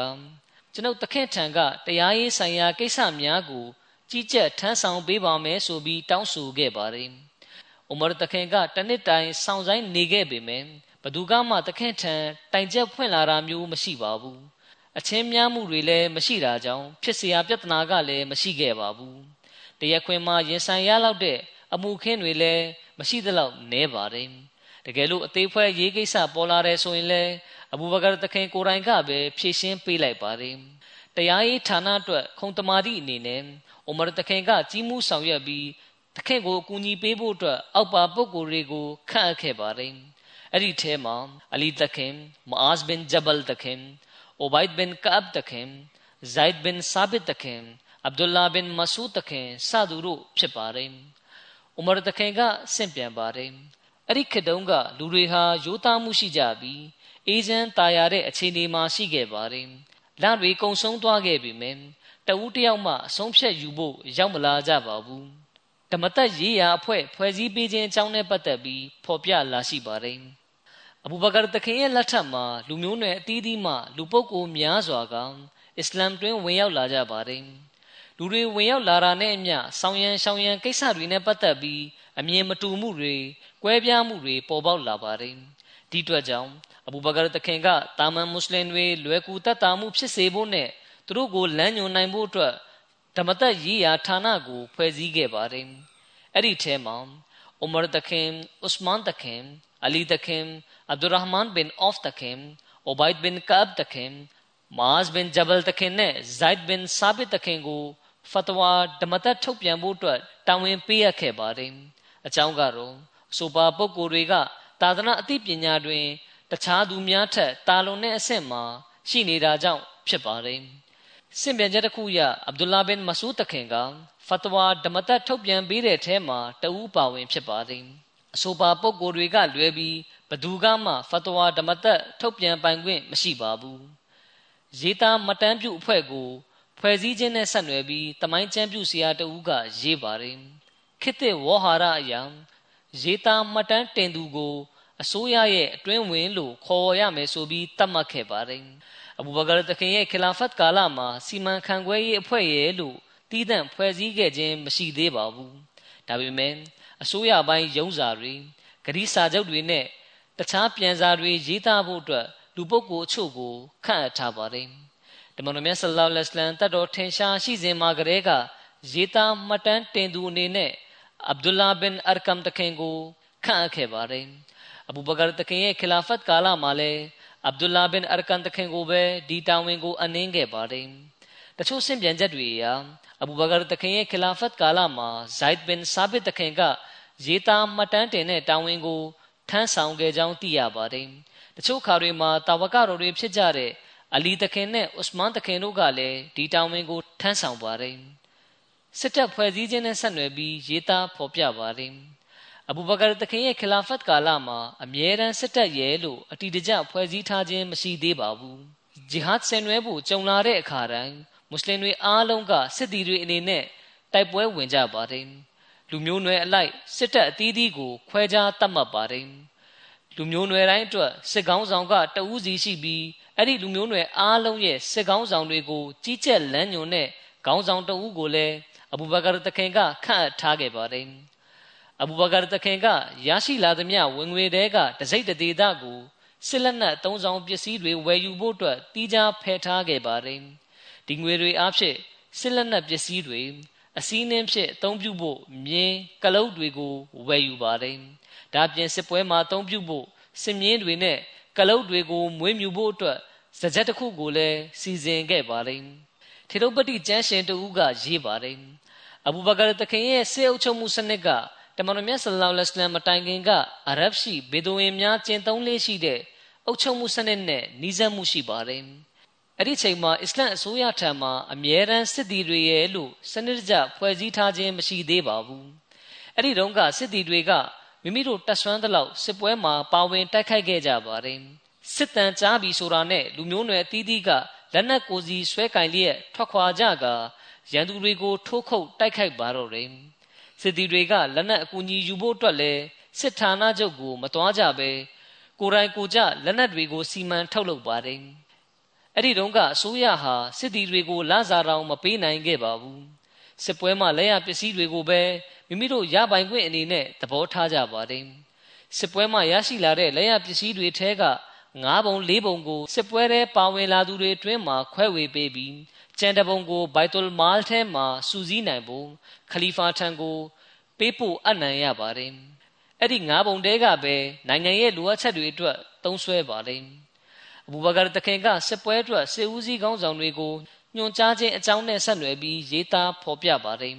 ကျွန်ုပ်တခင်ထံကတရားရေးဆိုင်ရာကိစ္စများကိုကြီးကြပ်ထမ်းဆောင်ပေးပါမယ်ဆိုပြီးတောင်းဆိုခဲ့ပါတယ်။ဥမာတခင်ကတနစ်တိုင်ဆောင်ဆိုင်နေခဲ့ပေမယ့် ဘသူကမှတခင်ထံတိုင်ချက်ဖွင့်လာတာမျိုးမရှိပါဘူး။အချင်းများမှုတွေလည်းမရှိတာကြောင့်ဖြစ်เสียပြဿနာကလည်းမရှိခဲ့ပါဘူး။တရက်ခွင်မှာရင်ဆိုင်ရလောက်တဲ့အမှုခင်းတွေလည်းမရှိသလောက်နည်းပါတယ်။တကယ်လို့အသေးဖွဲရေးကိစ္စပေါ်လာတယ်ဆိုရင်လည်းအဘူဘကာတခင်ကိုယ်တိုင်ကပဲဖြည့်ရှင်းပေးလိုက်ပါတယ်။တရားရေးဌာနအတွက်ခုံတမာတိအနေနဲ့အိုမာတခင်ကကြီးမှုဆောင်ရွက်ပြီးတခင်ကိုအကူအညီပေးဖို့အတွက်အောက်ပါပုဂ္ဂိုလ်တွေကိုခန့်အပ်ခဲ့ပါတယ်။ အဲ့ဒီထဲမှာအလီတခင်မအာဇ်ဘင်ဂျဘလ်တခင်အိုဘိုက်ဘင်ကာဘ်တခင်ဇိုက်ဘင်ဆာဘစ်တခင်အဗ်ဒူလာဘင်မဆူတခင်စသူတို့ဖြစ်ပါတယ်။ဥမာတခင်ကဆင့်ပြန်ပါတယ်။အဲ့ဒီခေတ်တုန်းကလူတွေဟာရိုးသားမှုရှိကြပြီးအေဂျန်တာယာတဲ့အခြေအနေမှာရှိခဲ့ပါတယ်။လတွေကုံဆုံးသွားခဲ့ပြီမယ်။တဦးတယောက်မှအဆုံးဖြတ်ယူဖို့ရောက်မလာကြပါဘူး။ဓမ္မတက်ရေးရာအဖွဲ့ဖွဲ့စည်းပေးခြင်းအကြောင်းနဲ့ပတ်သက်ပြီးဖော်ပြလာရှိပါတယ်။ အဘူဘကာတခင်ရဲ့လက်ထက်မှာလူမျိုးနွယ်အသီးသီးမှလူပုဂ္ဂိုလ်များစွာကအစ္စလာမ်တွင်ဝင်ရောက်လာကြပါတယ်။လူတွေဝင်ရောက်လာတာနဲ့အမျှဆောင်းရံရှောင်းရံကိစ္စတွေနဲ့ပတ်သက်ပြီးအမြင်မတူမှုတွေ၊ကွဲပြားမှုတွေပေါ်ပေါက်လာပါတယ်။ဒီအတွက်ကြောင့်အဘူဘကာတခင်ကတာမန်မွတ်စလင်တွေလွယ်ကူတတ်တာမှုဖြစ်စေဖို့နဲ့သူတို့ကိုလမ်းညွှန်နိုင်ဖို့အတွက်ဓမ္မတက်ရေးရာဌာနကိုဖွဲ့စည်းခဲ့ပါတယ်။အဲ့ဒီထဲမှာဥမာတခင်၊ဥစမန်တခင်၊ အလီတခင်၊အဗ်ဒူရဟ်မန်ဘင်အော့ဖ်တခင်၊အိုဘိုက်ဘင်ကပ်တခင်၊မာဇ်ဘင်ဂျဘလ်တခင်နဲ့ဇိုက်ဘင်ဆာဘစ်တခင်ကိုဖတ်တဝါဓမ္မတက်ထုတ်ပြန်ဖို့အတွက်တာဝန်ပေးရခဲ့ပါတယ်။အကြောင်းကတော့အဆိုပါပုဂ္ဂိုလ်တွေကသာသနာအသိပညာတွင်တခြားသူများထက်တာလွန်တဲ့အဆင့်မှာရှိနေတာကြောင့်ဖြစ်ပါတယ်။စင်ပြန်ချက်တစ်ခုအရအဗ္ဒူလာဘင်မဆူတခင်ကဖတ်တဝါဓမ္မတက်ထုတ်ပြန်ပေးတဲ့အဲမှာတဦးပါဝင်ဖြစ်ပါတယ်။ အဆိုပါပုဂ္ဂိုလ်တွေကလွဲပြီးဘသူကမှဖတ်တဝါဓမ္မတက်ထုတ်ပြန်ပိုင်ခွင့်မရှိပါဘူး။ရေးသားမတန်းပြုအဖွဲ့ကိုဖွဲ့စည်းခြင်းနဲ့ဆက်နွယ်ပြီးတမိုင်းကျမ်းပြုဆရာတဦးကရေးပါတယ်။ခေတ်သစ်ဝေါ်ဟာရအရာရေးသားမတန်းတင်သူကိုအစိုးရရဲ့အတွင်းဝင်လို့ခေါ်ရမယ်ဆိုပြီးသတ်မှတ်ခဲ့ပါတယ်။အဘူဘကာတခင်ရဲ့ခလာဖတ်ကာလမှာစီမံခန့်ခွဲရေးအဖွဲ့ရဲ့လို့တည်တံ့ဖွဲ့စည်းခဲ့ခြင်းမရှိသေးပါဘူး။ဒါပေမဲ့ အစိုးရပိုင်းရုံးစာတွေဂရီစာချုပ်တွေနဲ့တခြားပြန်စာတွေရေးသားဖို့အတွက်လူပုဂ္ဂိုလ်အချို့ကိုခန့်အပ်ထားပါတယ်။တမန်တော်မြတ်ဆလ္လာလဟ်အလัยဟိတတ်တော်ထင်ရှားရှိစဉ်မှာကတည်းကရေးသားမှတ်တမ်းတင်သူအနေနဲ့အဗ်ဒူလာဘင်အာကမ်တခင်ကိုခန့်အပ်ခဲ့ပါတယ်။အဘူဘကာတခင်ရဲ့ခလာဖတ်ကာလမှာလည်းအဗ္ဒူလာဘင်အာကန်တခင်ကိုပဲဒီတာဝန်ကိုအနှင်းခဲ့ပါတယ်။တချို့ဆင့်ပြန်ချက်တွေအရအဘူဘကာတခင်ရဲ့ခလာဖတ်ကာလမှာဇိုက်ဘင်ဆာဘစ်တခင်က ရေးသားမှတ်တမ်းတင်တဲ့တာဝန်ကိုထမ်းဆောင်ခဲ့ကြောင်းသိရပါတယ်။တချို့ခါတွေမှာတာဝကတော်တွေဖြစ်ကြတဲ့အလီတခင်နဲ့ဥစမန်တခင်တို့ကလည်းဒီတာဝန်ကိုထမ်းဆောင်ပါတယ်။စစ်တပ်ဖွဲ့စည်းခြင်းနဲ့ဆက်နွယ်ပြီးရေးသားဖော်ပြပါတယ်။အဘူဘကာတခင်ရဲ့ခလာဖတ်ကာလမှာအမြဲတမ်းစစ်တပ်ရဲလို့အတီတကျဖွဲ့စည်းထားခြင်းမရှိသေးပါဘူးဂျီဟတ်ဆင်နွဲဖို့ကြုံလာတဲ့အခါတိုင်းမွတ်စလင်တွေအားလုံးကစစ်တီတွေအနေနဲ့တိုက်ပွဲဝင်ကြပါတယ် လူမျိုးနွယ်အလိုက်စစ်တပ်အသီးသီးကိုခွဲခြားတတ်မှတ်ပါတယ်လူမျိုးနွယ်တိုင်းအတွက်စစ်ကောင်းဆောင်ကတဦးစီရှိပြီးအဲ့ဒီလူမျိုးနွယ်အားလုံးရဲ့စစ်ကောင်းဆောင်တွေကိုကြီးကြပ်လမ်းညွန်တဲ့ခေါင်းဆောင်တဦးကိုလည်းအဘူဘကာတခင်ကခန့်အပ်ထားခဲ့ပါတယ်အဘူဘကာတခင်ကရရှိလာသမျှဝင်ငွေတဲကတစိမ့်တသေးတာကိုစစ်လက်နက်သုံးဆောင်ပစ္စည်းတွေဝယ်ယူဖို့အတွက်တီးခြားဖယ်ထားခဲ့ပါတယ်။ဒီငွေတွေအားဖြင့်စစ်လက်နက်ပစ္စည်းတွေ အစည်းနှင်းဖြင့်အသုံးပြုဖို့မြင်းကလုတ်တွေကိုဝယ်ယူပါတယ်။ဒါပြင်စစ်ပွဲမှာအသုံးပြုဖို့စစ်မြင်းတွေနဲ့ကလုတ်တွေကိုမွေးမြူဖို့အတွက်စကြက်တစ်ခုကိုလည်းစီစဉ်ခဲ့ပါတယ်။ထေရုပတိကျမ်းရှင်တဦးကရေးပါတယ်။အဘူဘကာတခင်ရဲ့စေအုပ်ချုပ်မှုစနစ်ကတမန်တော်မြတ်ဆလ္လာလဟ်အလัยဟိဝါစလမ်မတိုင်ခင်ကအရဗ်ရှိဘေဒိုဝင်များကျင့်သုံးလေးရှိတဲ့အုပ်ချုပ်မှုစနစ်နဲ့နှီးစပ်မှုရှိပါတယ်။ အဲ့ဒီချိန်မှာအစ္စလမ်အစိုးရထံမှာအမြဲတမ်းစစ်သည်တွေရဲ့လို့စနစ်တကျဖွဲ့စည်းထားခြင်းမရှိသေးပါဘူး။အဲ့ဒီတုန်းကစစ်သည်တွေကမိမိတို့တက်ဆွမ်းသလောက်စစ်ပွဲမှာပါဝင်တိုက်ခိုက်ခဲ့ကြပါတယ်။စစ်တမ်းကြားပြီးဆိုတာနဲ့လူမျိုးနွယ်အသီးသီးကလက်နက်ကိုစီဆွဲကင်လျက်ထွက်ခွာကြကရန်သူတွေကိုထိုးခုတ်တိုက်ခိုက်ပါတော့တယ်။စစ်သည်တွေကလက်နက်အကူအညီယူဖို့အတွက်လည်းစစ်ဌာနချုပ်ကိုမတွားကြပဲကိုယ်တိုင်ကိုကြလက်နက်တွေကိုစီမံထုတ်လုပ်ပါတယ်။ အဲ့ဒီတုန်းကအစိုးရဟာစစ်သည်တွေကိုလစာတောင်မပေးနိုင်ခဲ့ပါဘူး။စစ်ပွဲမှာလက်ရပစ္စည်းတွေကိုပဲမိမိတို့ရပိုင်ခွင့်အနေနဲ့သဘောထားကြပါတယ်စစ်ပွဲမှာရရှိလာတဲ့လက်ရပစ္စည်းတွေထဲက၅ပုံ၄ပုံကိုစစ်ပွဲထဲပါဝင်လာသူတွေအတွင်းမှာခွဲဝေပေးပြီးကျန်တဲ့ပုံကိုဘိုက်တူလ်မာလ်ထဲမှာစူးစီးနိုင်ဖို့ခလီဖာထံကိုပေးဖို့အနံရပါတယ်အဲ့ဒီ၅ပုံတဲကပဲနိုင်ငံရဲ့လိုအပ်ချက်တွေအတွက်သုံးစွဲပါတယ် အဘူဘကာတခင်ကစစ်ပွဲအတွက်စစ်ဦးစီးကောင်းဆောင်တွေကိုညွှန်ကြားခြင်းအကြောင်းနဲ့ဆက်နွယ်ပြီးရေးသားဖော်ပြပါတယ်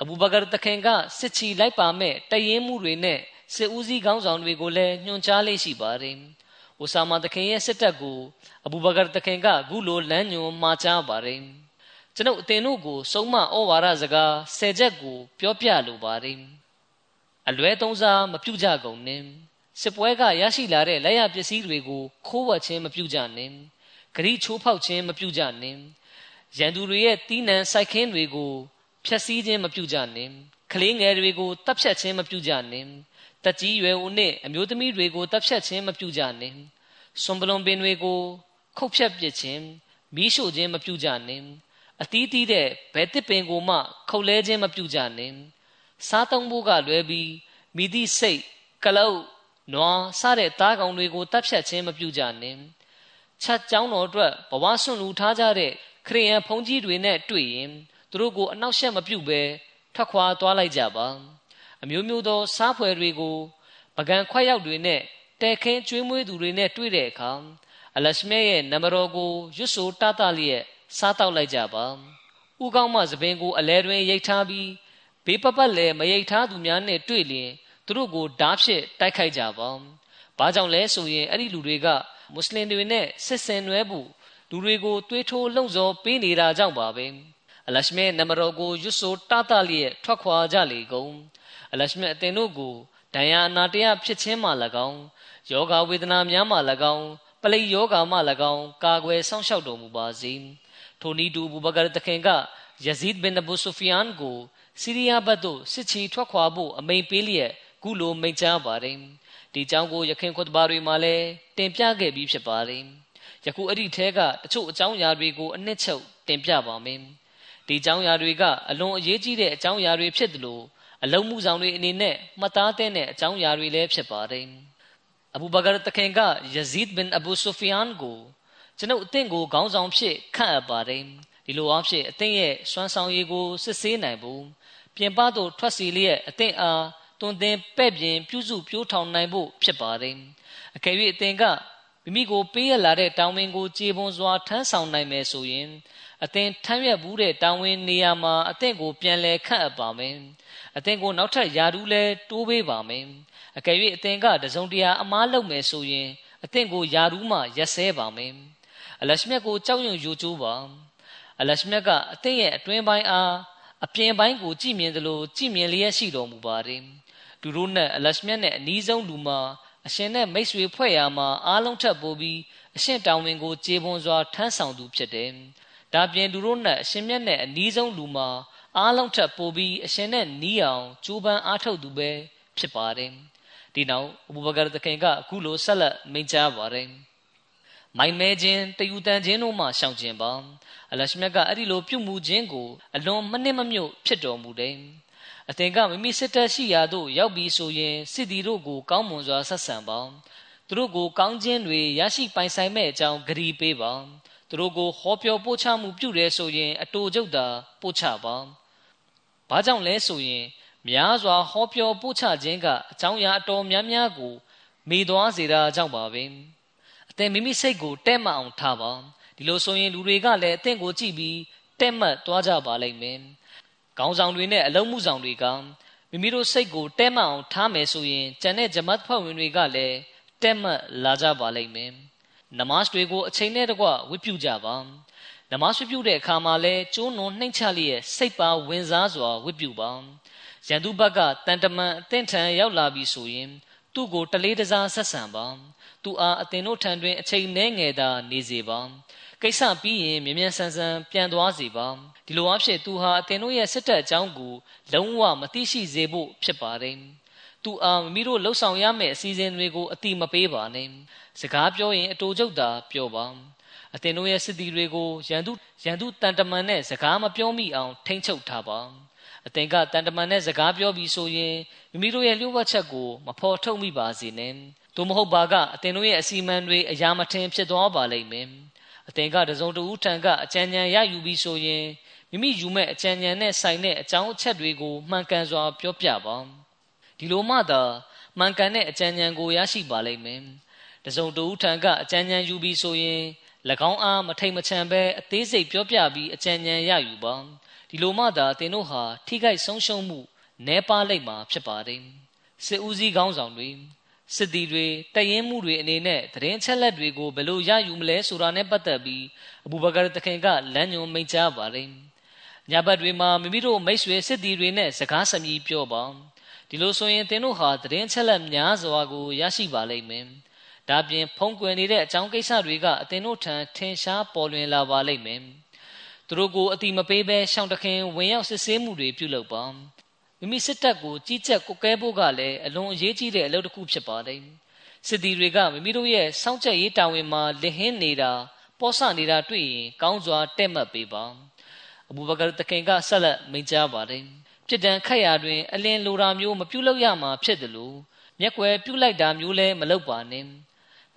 အဘူဘကာတခင်ကစစ်ချီလိုက်ပါမဲ့တရင်မှုတွေနဲ့စစ်ဦးစီးကောင်းဆောင်တွေကိုလည်းညွှန်ကြားလေးရှိပါတယ်။အိုဆာမာတခင်ရဲ့စစ်တပ်ကိုအဘူဘကာတခင်ကအခုလိုလမ်းညွှန်မှာကြားပါတယ်။ကျွန်ုပ်အတင်တို့ကိုစုံမဩဝါဒစကားဆယ်ချက်ကို ပြောပြလိုပါတယ်။အလွဲသုံးစားမပြုကြကုန်နဲ့ စစ်ပွဲကရရှိလာတဲ့လက်ရပစ္စည်းတွေကိုခိုးဝှက်ခြင်းမပြုကြနဲ့ဂရိချိုးဖောက်ခြင်းမပြုကြနဲ့ရန်သူတွေရဲ့တီးနှံစိုက်ခင်းတွေကိုဖျက်ဆီးခြင်းမပြုကြနဲ့ကလေးငယ်တွေကိုတပ်ဖြတ်ခြင်းမပြုကြနဲ့တက်ကြီးရွယ်ဦးနှင့်အမျိုးသမီးတွေကိုတပ်ဖြတ်ခြင်းမပြုကြနှင့်စွန်ပလွန်ပင်တွေကိုခုတ်ဖြတ်ပစ်ခြင်းမီးရှို့ခြင်းမပြုကြနှင့်အတီးတီးတဲ့ဘဲတစ်ပင်ကိုမှ ခုတ်လဲခြင်းမပြုကြနှင့်စားသုံးဖို့ကလွဲပြီးမိသည့်စိတ်ကလုတ် နွားစတဲ့သားကောင်တွေကိုတပ်ဖြတ်ခြင်းမပြုကြနှင့်ချက်ကြောင်းတော်အတွက်ဘဝဆွန့်လူထားကြတဲ့ခရိယန်ဘုန်းကြီးတွေနဲ့တွေ့ရင်သူတို့ကိုအနောက်ရှက်မပြုတ်ပဲထွက်ခွာသွားလိုက်ကြပါအမျိုးမျိုးသော စားဖွယ်တွေကိုပကံခွက်ရောက်တွေနဲ့တဲခင်းကျွေးမွေးသူတွေနဲ့တွေ့တဲ့အခါအလရှမဲရဲ့နံပါတ်တော်ကိုရွတ်ဆိုတတလျက်စားတောက်လိုက်ကြပါဥကောင်းမှသပင်ကိုအလဲတွင်ရိတ်ထားပြီးဘေးပပတ်လည်းမရိတ်ထားသူများနဲ့တွေ့လျင် သူတို့ကိုဓာဖြစ်တိုက်ခိုက်ကြပါဘာကြောင့်လဲဆိုရင်အဲ့ဒီလူတွေကမွတ်စလင်တွေနဲ့စစ်ဆင်နွဲဖို့လူတွေကိုတွေးထိုးလှုံ့ဆော်ပေးနေတာကြောင့်ပါပဲအလရှမဲနံပါတ်တော်ကိုရွတ်ဆိုတတလျက်ထွက်ခွာကြလေကုန်အလရှမြတ်အသင်တို့ကိုဒဏ်ရာအနာတရားဖြစ်ခြင်းမှ၎င်းယောဂဝေဒနာများမှ၎င်းပလိယောဂမှ၎င်းကာကွယ်ဆောင်ရှောက်တော်မူပါစေထိုနည်းတူဘူဘကာတခင်ကယဇီဒ်ဘင်အဘူဆူဖီယန်ကိုစီးရီးယားဘက်သို့စစ်ချီထွက်ခွာဖို့အမိန်ပေးလျက် ကုလိုမိန့်ကြားပါတယ်ဒီကြောင်းကိုယခင်ခွတ်ဘာတွေမှာလည်းတင်ပြခဲ့ပြီးဖြစ်ပါတယ်ယခုအဲ့ဒီထဲကတချို့အကြောင်းအရာတွေကိုအနှစ်ချုပ်တင်ပြပါမယ်ဒီအကြောင်းအရာတွေကအလွန်အရေးကြီးတဲ့အကြောင်းအရာတွေဖြစ်တယ်လို့အလုံးမှုဆောင်တွေအနေနဲ့မှတ်သားတဲ့အကြောင်းအရာတွေလည်းဖြစ်ပါတယ်။အဘူဘကာတခင်ကယဇီဒ်ဘင်အဘူဆူဖီယန်ကိုကျွန်ုပ်အသင်ကိုခေါင်းဆောင်ဖြစ်ခန့်အပ်ပါတယ်။ဒီလိုအားဖြင့်အသင်ရဲ့စွမ်းဆောင်ရည်ကိုစစ်ဆေးနိုင်ဖို့ပြင်ပသို့ထွက်စီလျက်အသင်အား တွင်တင်ပဲ့ပြင်ပြုစုပြိုးထောင်နိုင်ဖို့ဖြစ်ပါတယ်။အကယ်၍အသင်ကမိမိကိုပေးရလာတဲ့တောင်းဝင်ကိုကြေပွန်စွာထမ်းဆောင်နိုင်မယ်ဆိုရင်အသင်ထမ်းရွက်ဘူးတဲ့တောင်းဝင်နေရာမှာအသင်ကိုပြန်လဲခန့်အပ်ပါမယ်အသင်ကိုနောက်ထပ်ယာဒူးလဲတိုးပေးပါမယ်အကယ်၍အသင်ကတစုံတရာအမားလုပ်မယ်ဆိုရင်အသင်ကိုယာဒူးမှရက်ဆဲပါမယ်အလရှမြတ်ကိုကြောက်ရွံ့ယိုကျိုးပါအလရှမြတ်ကအသင်ရဲ့အတွင်းပိုင်းအားအပြင်ပိုင်းကိုကြည်မြင်သလိုကြည်မြင်လျက်ရှိတော်မူပါတယ် သူတို့နဲ့အလရှမြတ်နဲ့အနီးဆုံးလူမှာအရှင်နဲ့မိတ်ဆွေဖွဲ့ရာမှာအားလုံးထပ်ပိုးပြီးအရှင်တောင်ဝင်ကိုကြေပွန်စွာထမ်းဆောင်သူဖြစ်တယ်။ဒါပြင်သူတို့နဲ့အရှင်မြတ်နဲ့အနီးဆုံးလူမှာအားလုံးထပ်ပိုးပြီးအရှင်နဲ့နီးအောင်ကြိုးပမ်းအားထုတ်သူပဲဖြစ်ပါတယ်။ဒီနောက်အဘူဘကာတခင်ကအခုလိုဆက်လက်မိန့်ကြားပါတယ်။မိုင်မဲခြင်းတယူတန်ခြင်းတို့မှရှောင်ခြင်းပါအလရှမြတ်ကအဲ့ဒီလိုပြုမှုခြင်းကိုအလွန်မနစ်မမြုပ်ဖြစ်တော်မူတယ်။ အသင်ကမိမိစစ်တပ်ရှိရာသို့ရောက်ပြီးဆိုရင်စစ်သည်တို့ကိုကောင်းမွန်စွာဆက်ဆံပါသူတို့ကိုကောင်းခြင်းတွေရရှိပိုင်ဆိုင်မဲ့အကြောင်းဂရီပေးပါသူတို့ကိုဟောပြောပို့ချမှုပြုတယ်ဆိုရင် အတူကျုပ်သာပို့ချပါဘာကြောင့်လဲဆိုရင် များစွာဟောပြောပို့ချခြင်းကအကြောင်းအရာအတော်များများကိုမေ့သွားစေတာကြောင့်ပါပဲအသင်မိမိစိတ်ကိုတဲ့မအောင်ထားပါဒီလိုဆိုရင်လူတွေကလည်းအသင်ကိုကြည့်ပြီးတဲ့မှတ်သွားကြပါလိမ့်မယ် ခေါင်းဆောင်တွေနဲ့အလုံးမှုဆောင်တွေကမိမိတို့စိတ်ကိုတဲမှအောင်ထားမယ်ဆိုရင်ကျန်တဲ့ဂျမတ်ဖွဲ့ဝင်တွေကလည်းတဲမှတ်လာကြပါလိမ့်မယ်နမတ်တွေကိုအချိန်နဲ့တကွဝတ်ပြုကြပါနမတ်ဝတ်ပြုတဲ့အခါမှာလည်းကျိုးနုံနှိမ့်ချလျက်စိတ်ပါဝင်စားစွာဝတ်ပြုပါရန်သူဘက်ကတန်တမန်အသင်ထံရောက်လာပြီဆိုရင် သူ့ကိုတလေးတစားဆက်ဆံပါသူအားအသင်တို့ထံတွင်အချိန်နှဲငယ်သာနေစေပါ ကိစ္စပြီးရင်မြ мян ဆန်းဆန်းပြန်သွားစီပါဒီလိုအဖြစ်သူဟာအတင်တို့ရဲ့စစ်တပ်အကြောင်းကိုလုံးဝမသိရှိစေဖို့ဖြစ်ပါတယ်သူအားမိမိတို့လှုပ်ဆောင်ရမယ့်အစီအစဉ်တွေကိုအတိမပေးပါနဲ့စကားပြောရင်အတူချုပ်သာပြောပါ အသင်တို့ရဲ့စစ်တီတွေကိုရန်သူရန်သူတန်တမန်နဲ့စကားမပြောမိအောင်ထိမ့်ချုပ်ထားပါအသင်ကတန်တမန်နဲ့စကားပြောပြီးဆိုရင်မိမိတို့ရဲ့လျှို့ဝှက်ချက်ကိုမဖော်ထုတ်မိပါစေနဲ့သို့မဟုတ်ပါကအသင်တို့ရဲ့အစီအမံတွေအရာမထင်ဖြစ်သွားပါလိမ့်မယ် အသင်ကတစုံတဦးထံကအကြံဉာဏ်ရယူပြီးဆိုရင်မိမိယူမဲ့အကြံဉာဏ်နဲ့ဆိုင်တဲ့အကြောင်းအချက်တွေကိုမှန်ကန်စွာပြောပြပါဒီလိုမှသာမှန်ကန်တဲ့အကြံဉာဏ်ကိုရရှိပါလိမ့်မယ်တစုံတဦးထံကအကြံဉာဏ်ယူပြီးဆိုရင်၎င်းအားမထိတ်မချန်ပဲအသေးစိတ်ပြောပြပြီးအကြံဉာဏ်ရယူပါဒီလိုမှသာသင်တို့ဟာထိခိုက်ဆုံးရှုံးမှုနဲပါလိမ့်မှာဖြစ်ပါတယ်စစ်ဦးစီးကောင်းဆောင်တွေ စစ်တီတွေတရင်မှုတွေအနေနဲ့သတင်းချက်လက်တွေကိုဘယ်လိုရယူမလဲဆိုတာနဲ့ပတ်သက်ပြီးအဘူဘကာတခင်ကလမ်းညွှန်မိန့်ကြားပါတယ်ညဘက်တွေမှာမိမိတို့မိတ်ဆွေစစ်တီတွေနဲ့စကားစမြည်ပြောပါဒီလိုဆိုရင်သင်တို့ဟာသတင်းချက်လက်များစွာကိုရရှိပါလိမ့်မယ်ဒါပြင်ဖုံးကွယ်နေတဲ့အကြောင်းကိစ္စတွေကအသင်တို့ထံထင်ရှားပေါ်လွင်လာပါလိမ့်မယ်သူတို့ကိုအတိမပေးဘဲရှောင်းတခင်ဝင်ရောက်စစ်ဆေးမှုတွေပြုလုပ်ပါ မိမိစစ်တပ်ကိုကြီးကြပ်ကုကဲဖို့ကလည်းအလွန်အရေးကြီးတဲ့အလုပ်တစ်ခုဖြစ်ပါတယ်စစ်သည်တွေကမိမိတို့ရဲ့စောင့်ကြပ်ရေးတာဝန်မှာလဟင်းနေတာပေါ်ဆနေတာတွေ့ရင်ကောင်းစွာတဲ့မှတ်ပေးပါအဘူဘကာတခင်ကဆက်လက်မိန့်ကြားပါတယ်ပြစ်ဒဏ်ခတ်ရာတွင်အလင်းလိုတာမျိုးမပြုတ်လောက်ရမှာဖြစ်တယ်လို့မျက်ွယ်ပြုတ်လိုက်တာမျိုးလည်းမလုပ်ပါနဲ့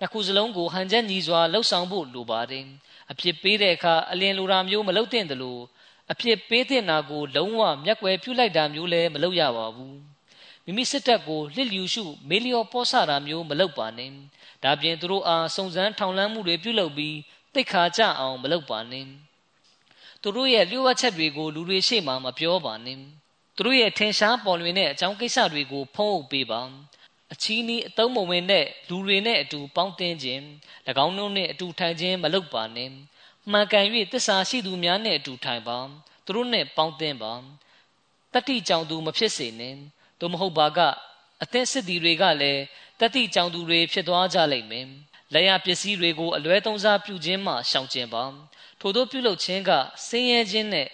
နှစ်ခုစလုံးကိုဟန်ချက်ညီစွာလှုပ်ဆောင်ဖို့လိုပါတယ်အဖြစ်ပေးတဲ့အခါအလင်းလိုတာမျိုးမလုပ်သင့်တယ်လို့ အဖြစ်ပေးတဲ့နာကို လုံးဝမျက်ွယ်ပြုတ်လိုက်တာမျိုးလည်းမလုပ်ရပါဘူးမိမိစစ်တပ်ကိုလှစ်လျူရှုမေလျော်ပေါ်ဆတာမျိုးမလုပ်ပါနဲ့ဒါပြင်သူတို့အားစုံစမ်းထောင်လန်းမှုတွေပြုလုပ်ပြီးတိတ်ခါကြအောင်မလုပ်ပါနဲ့သူတို့ရဲ့လျှို့ဝှက်ချက်တွေကိုလူတွေရှေ့မှာမပြောပါနဲ့သူတို့ရဲ့ထင်ရှားပေါ်လွင်တဲ့အကြောင်းကိစ္စတွေကိုဖုံးအုပ်ပေးပါအချီးနီးအတုံးမဝင်တဲ့လူတွေနဲ့အတူပေါင်းတင်ခြင်း၎င်းတို့နဲ့အတူထိုင်ခြင်းမလုပ်ပါနဲ့ မှန်ကန်၍တစ္ဆာရှိသူများနဲ့အတူထိုင်ပါသူတို့နဲ့ပေါင်းတင်ပါတတိကြောင့်သူမဖြစ်စေနဲ့သို့မဟုတ်ပါကအသက်စစ်သည်တွေကလည်းတတိကြောင့်သူတွေဖြစ်သွားကြလိမ့်မယ်လက်ရပစ္စည်းတွေကိုအလွဲသုံးစားပြုခြင်းမှရှောင်ကျဉ်ပါထို့သောပြုလုပ်ခြင်းကဆင်းရဲခြင်းနဲ့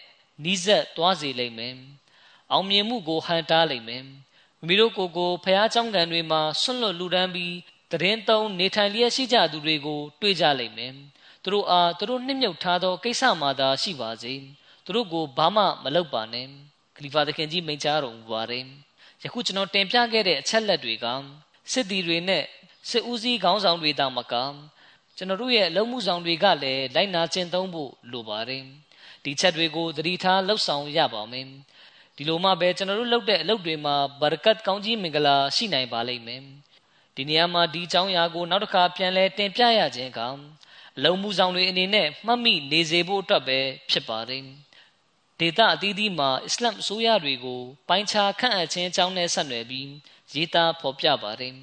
နီးစပ်သွားစေလိမ့်မယ်အောင်မြင်မှုကိုဟန်တားလိမ့်မယ်မိမိတို့ကိုယ်ကိုဖះเจ้าကံတွေမှာဆွန့်လွတ်လူဒန်းပြီးတရင်သုံးနေထိုင်လျက်ရှိကြသူတွေကို တွေ့ကြလိမ့်မယ် သူတို့အားသူတို့နှိမ့်မြုပ်ထားသောကိစ္စမှသာရှိပါစေသူတို့ကိုဘာမှမလုပ်ပါနဲ့ခလီဖာသခင်ကြီးမိန့်ကြားတော်မူပါတယ်ယခုကျွန်တော်တင်ပြခဲ့တဲ့အချက်လက်တွေကစစ်သည်တွေနဲ့စစ်ဦးစီးခေါင်းဆောင်တွေတောင်မကကျွန်တော်တို့ရဲ့အလုံးမှုဆောင်တွေကလည်းလိုက်နာကျင့်သုံးဖို့လိုပါတယ်ဒီချက်တွေကိုသတိထားလှုပ်ဆောင်ရပါမယ်ဒီလိုမှပဲကျွန်တော်တို့လုပ်တဲ့အလုပ်တွေမှာဘာရကတ်ကောင်းကြီးမင်္ဂလာရှိနိုင်ပါလိမ့်မယ်ဒီနေရာမှာဒီအကြောင်းအရာကိုနောက်တစ်ခါပြန်လဲတင်ပြရခြင်းကအ လုံးမှုဆောင်တွေအနေနဲ့မှတ်မိနေစေဖို့အတွက်ပဲဖြစ်ပါတယ်ဒေသအသီးသီးမှာအစ္စလမ်အစိုးရတွေကိုပိုင်းခြားခန့်အပ်ခြင်းအကြောင်းနဲ့ဆက်နွယ်ပြီးရေးသားဖော်ပြပါတယ်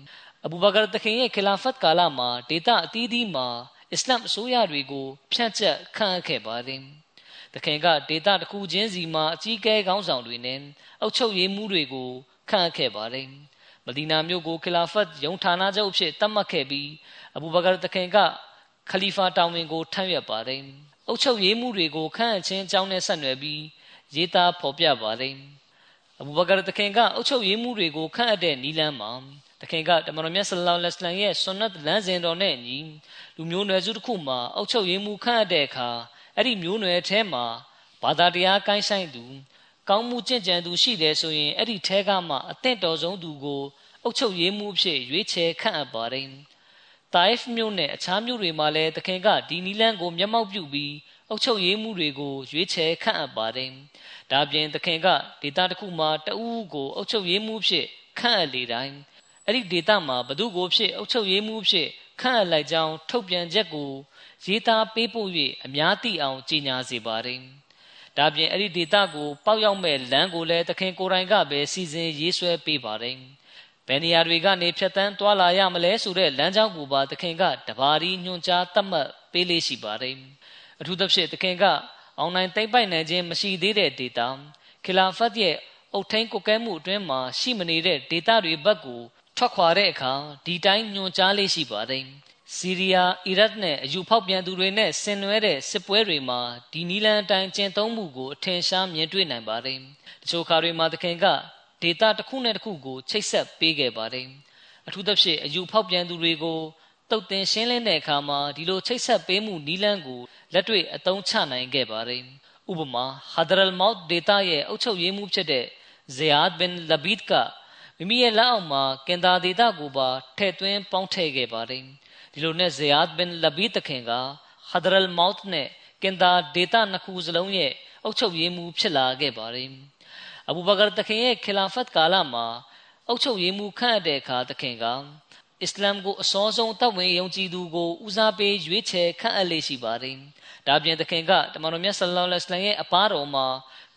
အဘူဘကာတခင်ရဲ့ခလာဖတ်ကာလမှာဒေသအသီးသီးမှာအစ္စလမ်အစိုးရတွေကိုဖြန့်ကျက်ခန့်အပ်ခဲ့ပါတယ်။တခင်ကဒေသတစ်ခုချင်းစီမှာအကြီးအကဲခေါင်းဆောင်တွေနဲ့အုပ်ချုပ်ရေးမှူးတွေကိုခန့်အပ်ခဲ့ပါတယ်။မဒီနာမြို့ကိုခလာဖတ်ယုံဌာနချုပ်အဖြစ်သတ်မှတ်ခဲ့ပြီးအဘူဘကာတခင်က ခလီဖာတောင်ဝင်ကိုထမ်းရွက်ပါတယ်။အုပ်ချုပ်ရေးမှူးတွေကိုခန့်အပ်ခြင်းအကြောင်းနဲ့ဆက်နွယ်ပြီးရေးသားဖော်ပြပါတယ်။အဘူဘကာတခင်ကအုပ်ချုပ်ရေးမှူးတွေကိုခန့်အပ်တဲ့နီလန်းမှာတခင်ကတမန်တော်မြတ်ဆလ္လာလဟ်အလိုင်းရဲ့ဆွန်နတ်လမ်းစဉ်တော်နဲ့အညီလူမျိုးနွယ်စုတစ်ခုမှာအုပ်ချုပ်ရေးမှူးခန့်အပ်တဲ့အခါအဲ့ဒီမျိုးနွယ်ထဲမှာဘာသာတရားကိုင်းဆိုင်သူကောင်းမှုကျင့်ကြံသူရှိတယ်ဆိုရင်အဲ့ဒီထဲကမှအသင့်တော်ဆုံးသူကိုအုပ်ချုပ်ရေးမှူးဖြစ်ရွေးချယ်ခန့်အပ်ပါတယ်။ တိုင်ဖ်မြို့နဲ့အခြားမြို့တွေမှာလည်းတခင်ကဒီနီလန်းကိုမျက်မှောက်ပြုပြီးအုပ်ချုပ်ရေးမှူးတွေကိုရွေးချယ်ခန့်အပ်ပါတယ်။ဒါပြင်တခင်ကဒေတာတစ်ခုမှာတအူးကိုအုပ်ချုပ်ရေးမှူးဖြစ်ခန့်အပ်လေတိုင်းအဲ့ဒီဒေတာမှာဘသူကိုဖြစ်အုပ်ချုပ်ရေးမှူးဖြစ်ခန့်အပ်လိုက်ကြောင်းထုတ်ပြန်ချက်ကိုရေးသားပေးပို့၍အများသိအောင်ကြေညာစေပါတယ်။ဒါပြင်အဲ့ဒီဒေတာကို ပေါက်ရောက်မဲ့လမ်းကိုလည်းသခင်ကိုယ်တိုင်ကပဲစီစဉ်ရေးဆွဲပေးပါတယ်။ ဘယ်နေရာတွေကနေဖြတ်တန်းသွားလာရမလဲဆိုတဲ့လမ်းကြောင်းကိုပါသခင်ကတဘာရီညွှန်ကြားသတ်မှတ်ပေးလေးရှိပါတယ်။အထူးသဖြင့်သခင်ကအွန်လိုင်းသိမ့်ပိုက်နိုင်ခြင်းမရှိသေးတဲ့ဒေတာခလာဖတ်ရဲ့အုတ်ထိန်ကိုကဲမှုအတွင်းမှာရှိမနေတဲ့ဒေတာတွေဘက်ကိုထွက်ခွာတဲ့အခါဒီတိုင်းညွှန်ကြားလေးရှိပါတယ်။စီးရီးယား၊အီရတ်နဲ့အယူဖောက်ပြန်သူတွေနဲ့ဆင်နွှဲတဲ့စစ်ပွဲတွေမှာဒီနီလန်အတိုင်းကျင့်သုံးမှုကိုအထင်ရှားမြင်တွေ့နိုင်ပါတယ်။တချို့ခါတွေမှာသခင်က ဒေတာတစ်ခုနဲ့တစ်ခုကိုချိတ်ဆက်ပေးခဲ့ပါတယ်။အထူးသဖြင့်အယူဖောက်ပြန်သူတွေကိုတုတ်တင်ရှင်းလင်းတဲ့အခါမှာဒီလိုချိတ်ဆက်ပေးမှုနီးလန်းကိုလက်တွေ့အသုံးချနိုင်ခဲ့ပါတယ်ဥပမာဟာဒရလ်မော့ဒေတာရဲ့အုပ်ချုပ်ရေးမှုဖြစ်တဲ့ဇီယာဒ်ဘင်လဘီဒ်ကမိမိရဲ့လက်အောက်မှာကင်တာဒေတာကိုပါထည့်သွင်းပေါင်းထည့်ခဲ့ပါတယ်ဒီလိုနဲ့ဇီယာဒ်ဘင်လဘီဒ်တခင်ကဟာဒရလ်မော့နဲ့ကင်တာဒေတာနှစ်ခုစလုံးရဲ့အုပ်ချုပ်ရေးမှုဖြစ်လာခဲ့ပါတယ် အဘူဘကာတခင်ရဲ့ခလာဖတ်ကာလမှာအုပ်ချုပ်ရေးမှုခန့်အပ်တဲ့အခါတခင်ကအစ္စလာမ်ကိုအစောဆုံးတပ်ဝင်ယုံကြည်သူကိုဦးစားပေးရွေးချယ်ခန့်အပ်လေ့ရှိပါတယ်။ဒါပြင်သခင်ကတမန်တော်မြတ်ဆလ္လာလဟ်အလိုင်းရဲ့အပားတော်မှာ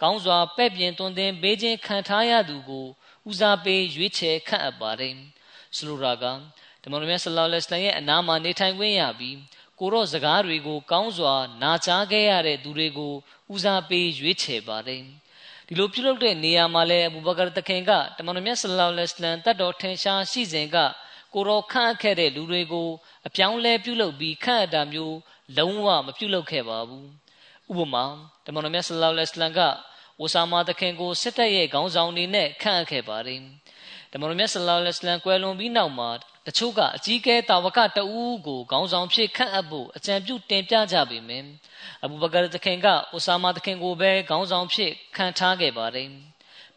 ကောင်းစွာပဲ့ပြင်တွင်တင်ပေးခြင်းခံထားရသူကိုဦးစားပေးရွေးချယ်ခန့်အပ်ပါတယ်။ဆိုလိုတာကတမန်တော်မြတ်ဆလ္လာလဟ်အလိုင်းရဲ့အနားမှာနေထိုင်ခွင့်ရပြီးကိုရော့စကားတွေကိုကောင်းစွာနာကြားခဲ့ရတဲ့သူတွေကိုဦးစားပေးရွေးချယ်ပါတယ်။ ဒီလိုပြုလုပ်တဲ့နေရာမှာလဲအဘူဘကာတခင်ကတမန်တော်မြတ်ဆလ္လာလဟ်အလိုင်းတတ်တော်ထင်ရှားရှိစဉ်ကကိုရောခန့်ခဲ့တဲ့လူတွေကိုအပြောင်းလဲပြုလုပ်ပြီးခန့်အပ်တာမျိုးလုံးဝမပြုလုပ်ခဲ့ပါဘူးဥပမာတမန်တော်မြတ်ဆလ္လာလဟ်အလัยဟ်ကဝဆာမာတခင်ကိုစစ်တပ်ရဲ့ခေါင်းဆောင်နေနဲ့ခန့်အပ်ခဲ့ပါတယ်တမန်တော်မြတ်ဆလ္လာလဟ်အလัยဟ်ကွယ်လွန်ပြီးနောက်မှာတ ချို့ကအကြီးကဲတာဝကတဦးကိုခေါင်းဆောင်ဖြစ်ခန့်အပ်ဖို့အကြံပြုတင်ပြကြပေမယ့်အဘူဘကာတခင်ကအိုဆာမာတခင်ကိုပဲခေါင်းဆောင်ဖြစ်ခံထားခဲ့ပါတယ်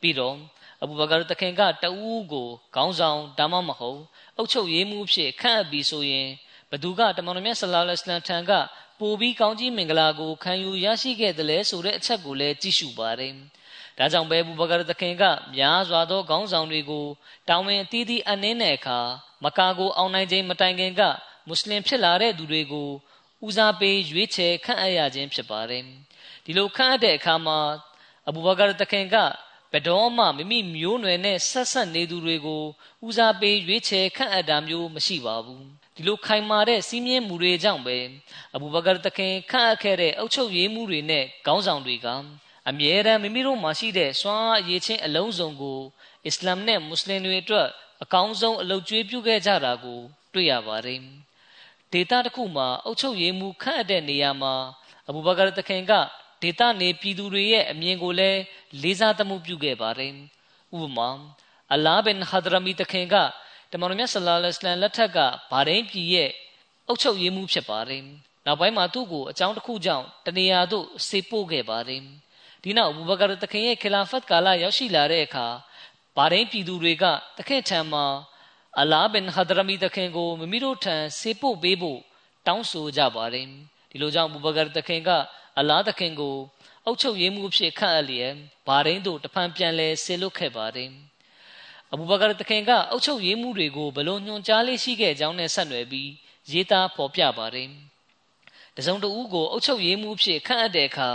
ပြီးတော့အဘူဘကာတခင်ကတဦးကိုခေါင်းဆောင်ဒါမှမဟုတ်အုပ်ချုပ်ရေးမှုဖြစ်ခန့်အပ်ပြီးဆိုရင်ဘသူကတမန်တော်မြတ်ဆလ္လာလဟ်အလัยဟ်ထံကပိုပြီးကောင်းကြီးမင်္ဂလာကိုခံယူရရှိခဲ့တယ်လဲဆိုတဲ့အချက်ကိုလည်းကြည့်ရှုပါတယ်။ ဒါကြောင့်ပဲဘူဘကာသခင်ကများစွာသောခေါင်းဆောင်တွေကိုတောင်းဝင်အသီးသီးအနှင်းတဲ့အခါမကာကိုအောင်နိုင်ခြင်းမတိုင်ခင်ကမွတ်စလင်ဖြစ်လာတဲ့သူတွေကိုဦးစားပေးရွေးချယ်ခန့်အပ်ရခြင်းဖြစ်ပါတယ်။ဒီလိုခန့်အပ်တဲ့အခါမှာအဘူဘကာသခင်ကဘယ်တော့မှမိမိမျိုးနွယ်နဲ့ဆက်ဆက်နေသူတွေကိုဦးစားပေးရွေးချယ်ခန့်အပ်တာမျိုးမရှိပါဘူးဒီလိုခိုင်မာတဲ့စီးမြင်မှုတွေကြောင့်ပဲအဘူဘကာတခင်ခန့်အပ်ခဲ့တဲ့အုပ်ချုပ်ရေးမှုတွေနဲ့ခေါင်းဆောင်တွေက အမြဲတမ်းမိမိတို့မှာရှိတဲ့စွမ်းအားအရေးချင်းအလုံးစုံကိုအစ္စလာမ်နဲ့မွတ်စလင်တွေအတွက်အကောင်းဆုံးအလုပ်ကျွေးပြုခဲ့ကြတာကို တွေ့ရပါတယ်ဒေတာတစ်ခုမှာအုပ်ချုပ်ရေးမှုခန့်အပ်တဲ့နေရာမှာအဘူဘကာတခင်ကဒေသနေပြည်သူတွေရဲ့အမြင်ကိုလည်းလေးစားသမှုပြုခဲ့ပါတယ်။ဥပမာအလာဘင်ဟဒရမီတခင်ကတမန်တော်မြတ်ဆလ္လာလဟ်အလัยဟ်လက်ထက်ကဗာဒိန်ပြည်ရဲ့အုပ်ချုပ်ရေးမှုဖြစ်ပါတယ်။နောက်ပိုင်းမှာသူ့ကိုအကြောင်းတစ်ခုကြောင့်တနေရာသို့စေပို့ခဲ့ပါတယ်။ ဒီနောက်အဘူဘကာတခင်ရဲ့ခလာဖတ်ကာလရောက်ရှိလာတဲ့အခါဗာဒိန်ပြည်သူတွေကတခင်ထံမှာအလာဘင်ဟဒရမီတခင်ကိုမိမိတို့ထံစေပို့ပေးဖို့တောင်းဆိုကြပါတယ်။ဒီလိုကြောင့်အဘူဘကာတခင်ကအလားသခင်ကိုအုပ်ချုပ်ရေးမှုဖြစ်ခန့်အပ်လျက်ဘာရင်းတို့တဖန်ပြန်လဲဆေလွတ်ခဲ့ပါတယ်အဘူဘကာတခင်ကအုပ်ချုပ်ရေးမှုတွေကိုဘလို့ညွှန်ကြားလေးရှိခဲ့ကြောင်းနဲ့ဆက်နွယ်ပြီးရေးသားဖော်ပြပါတယ် တစုံတဦးကိုအုပ်ချုပ်ရေးမှုဖြစ်ခန့်အပ်တဲ့အခါ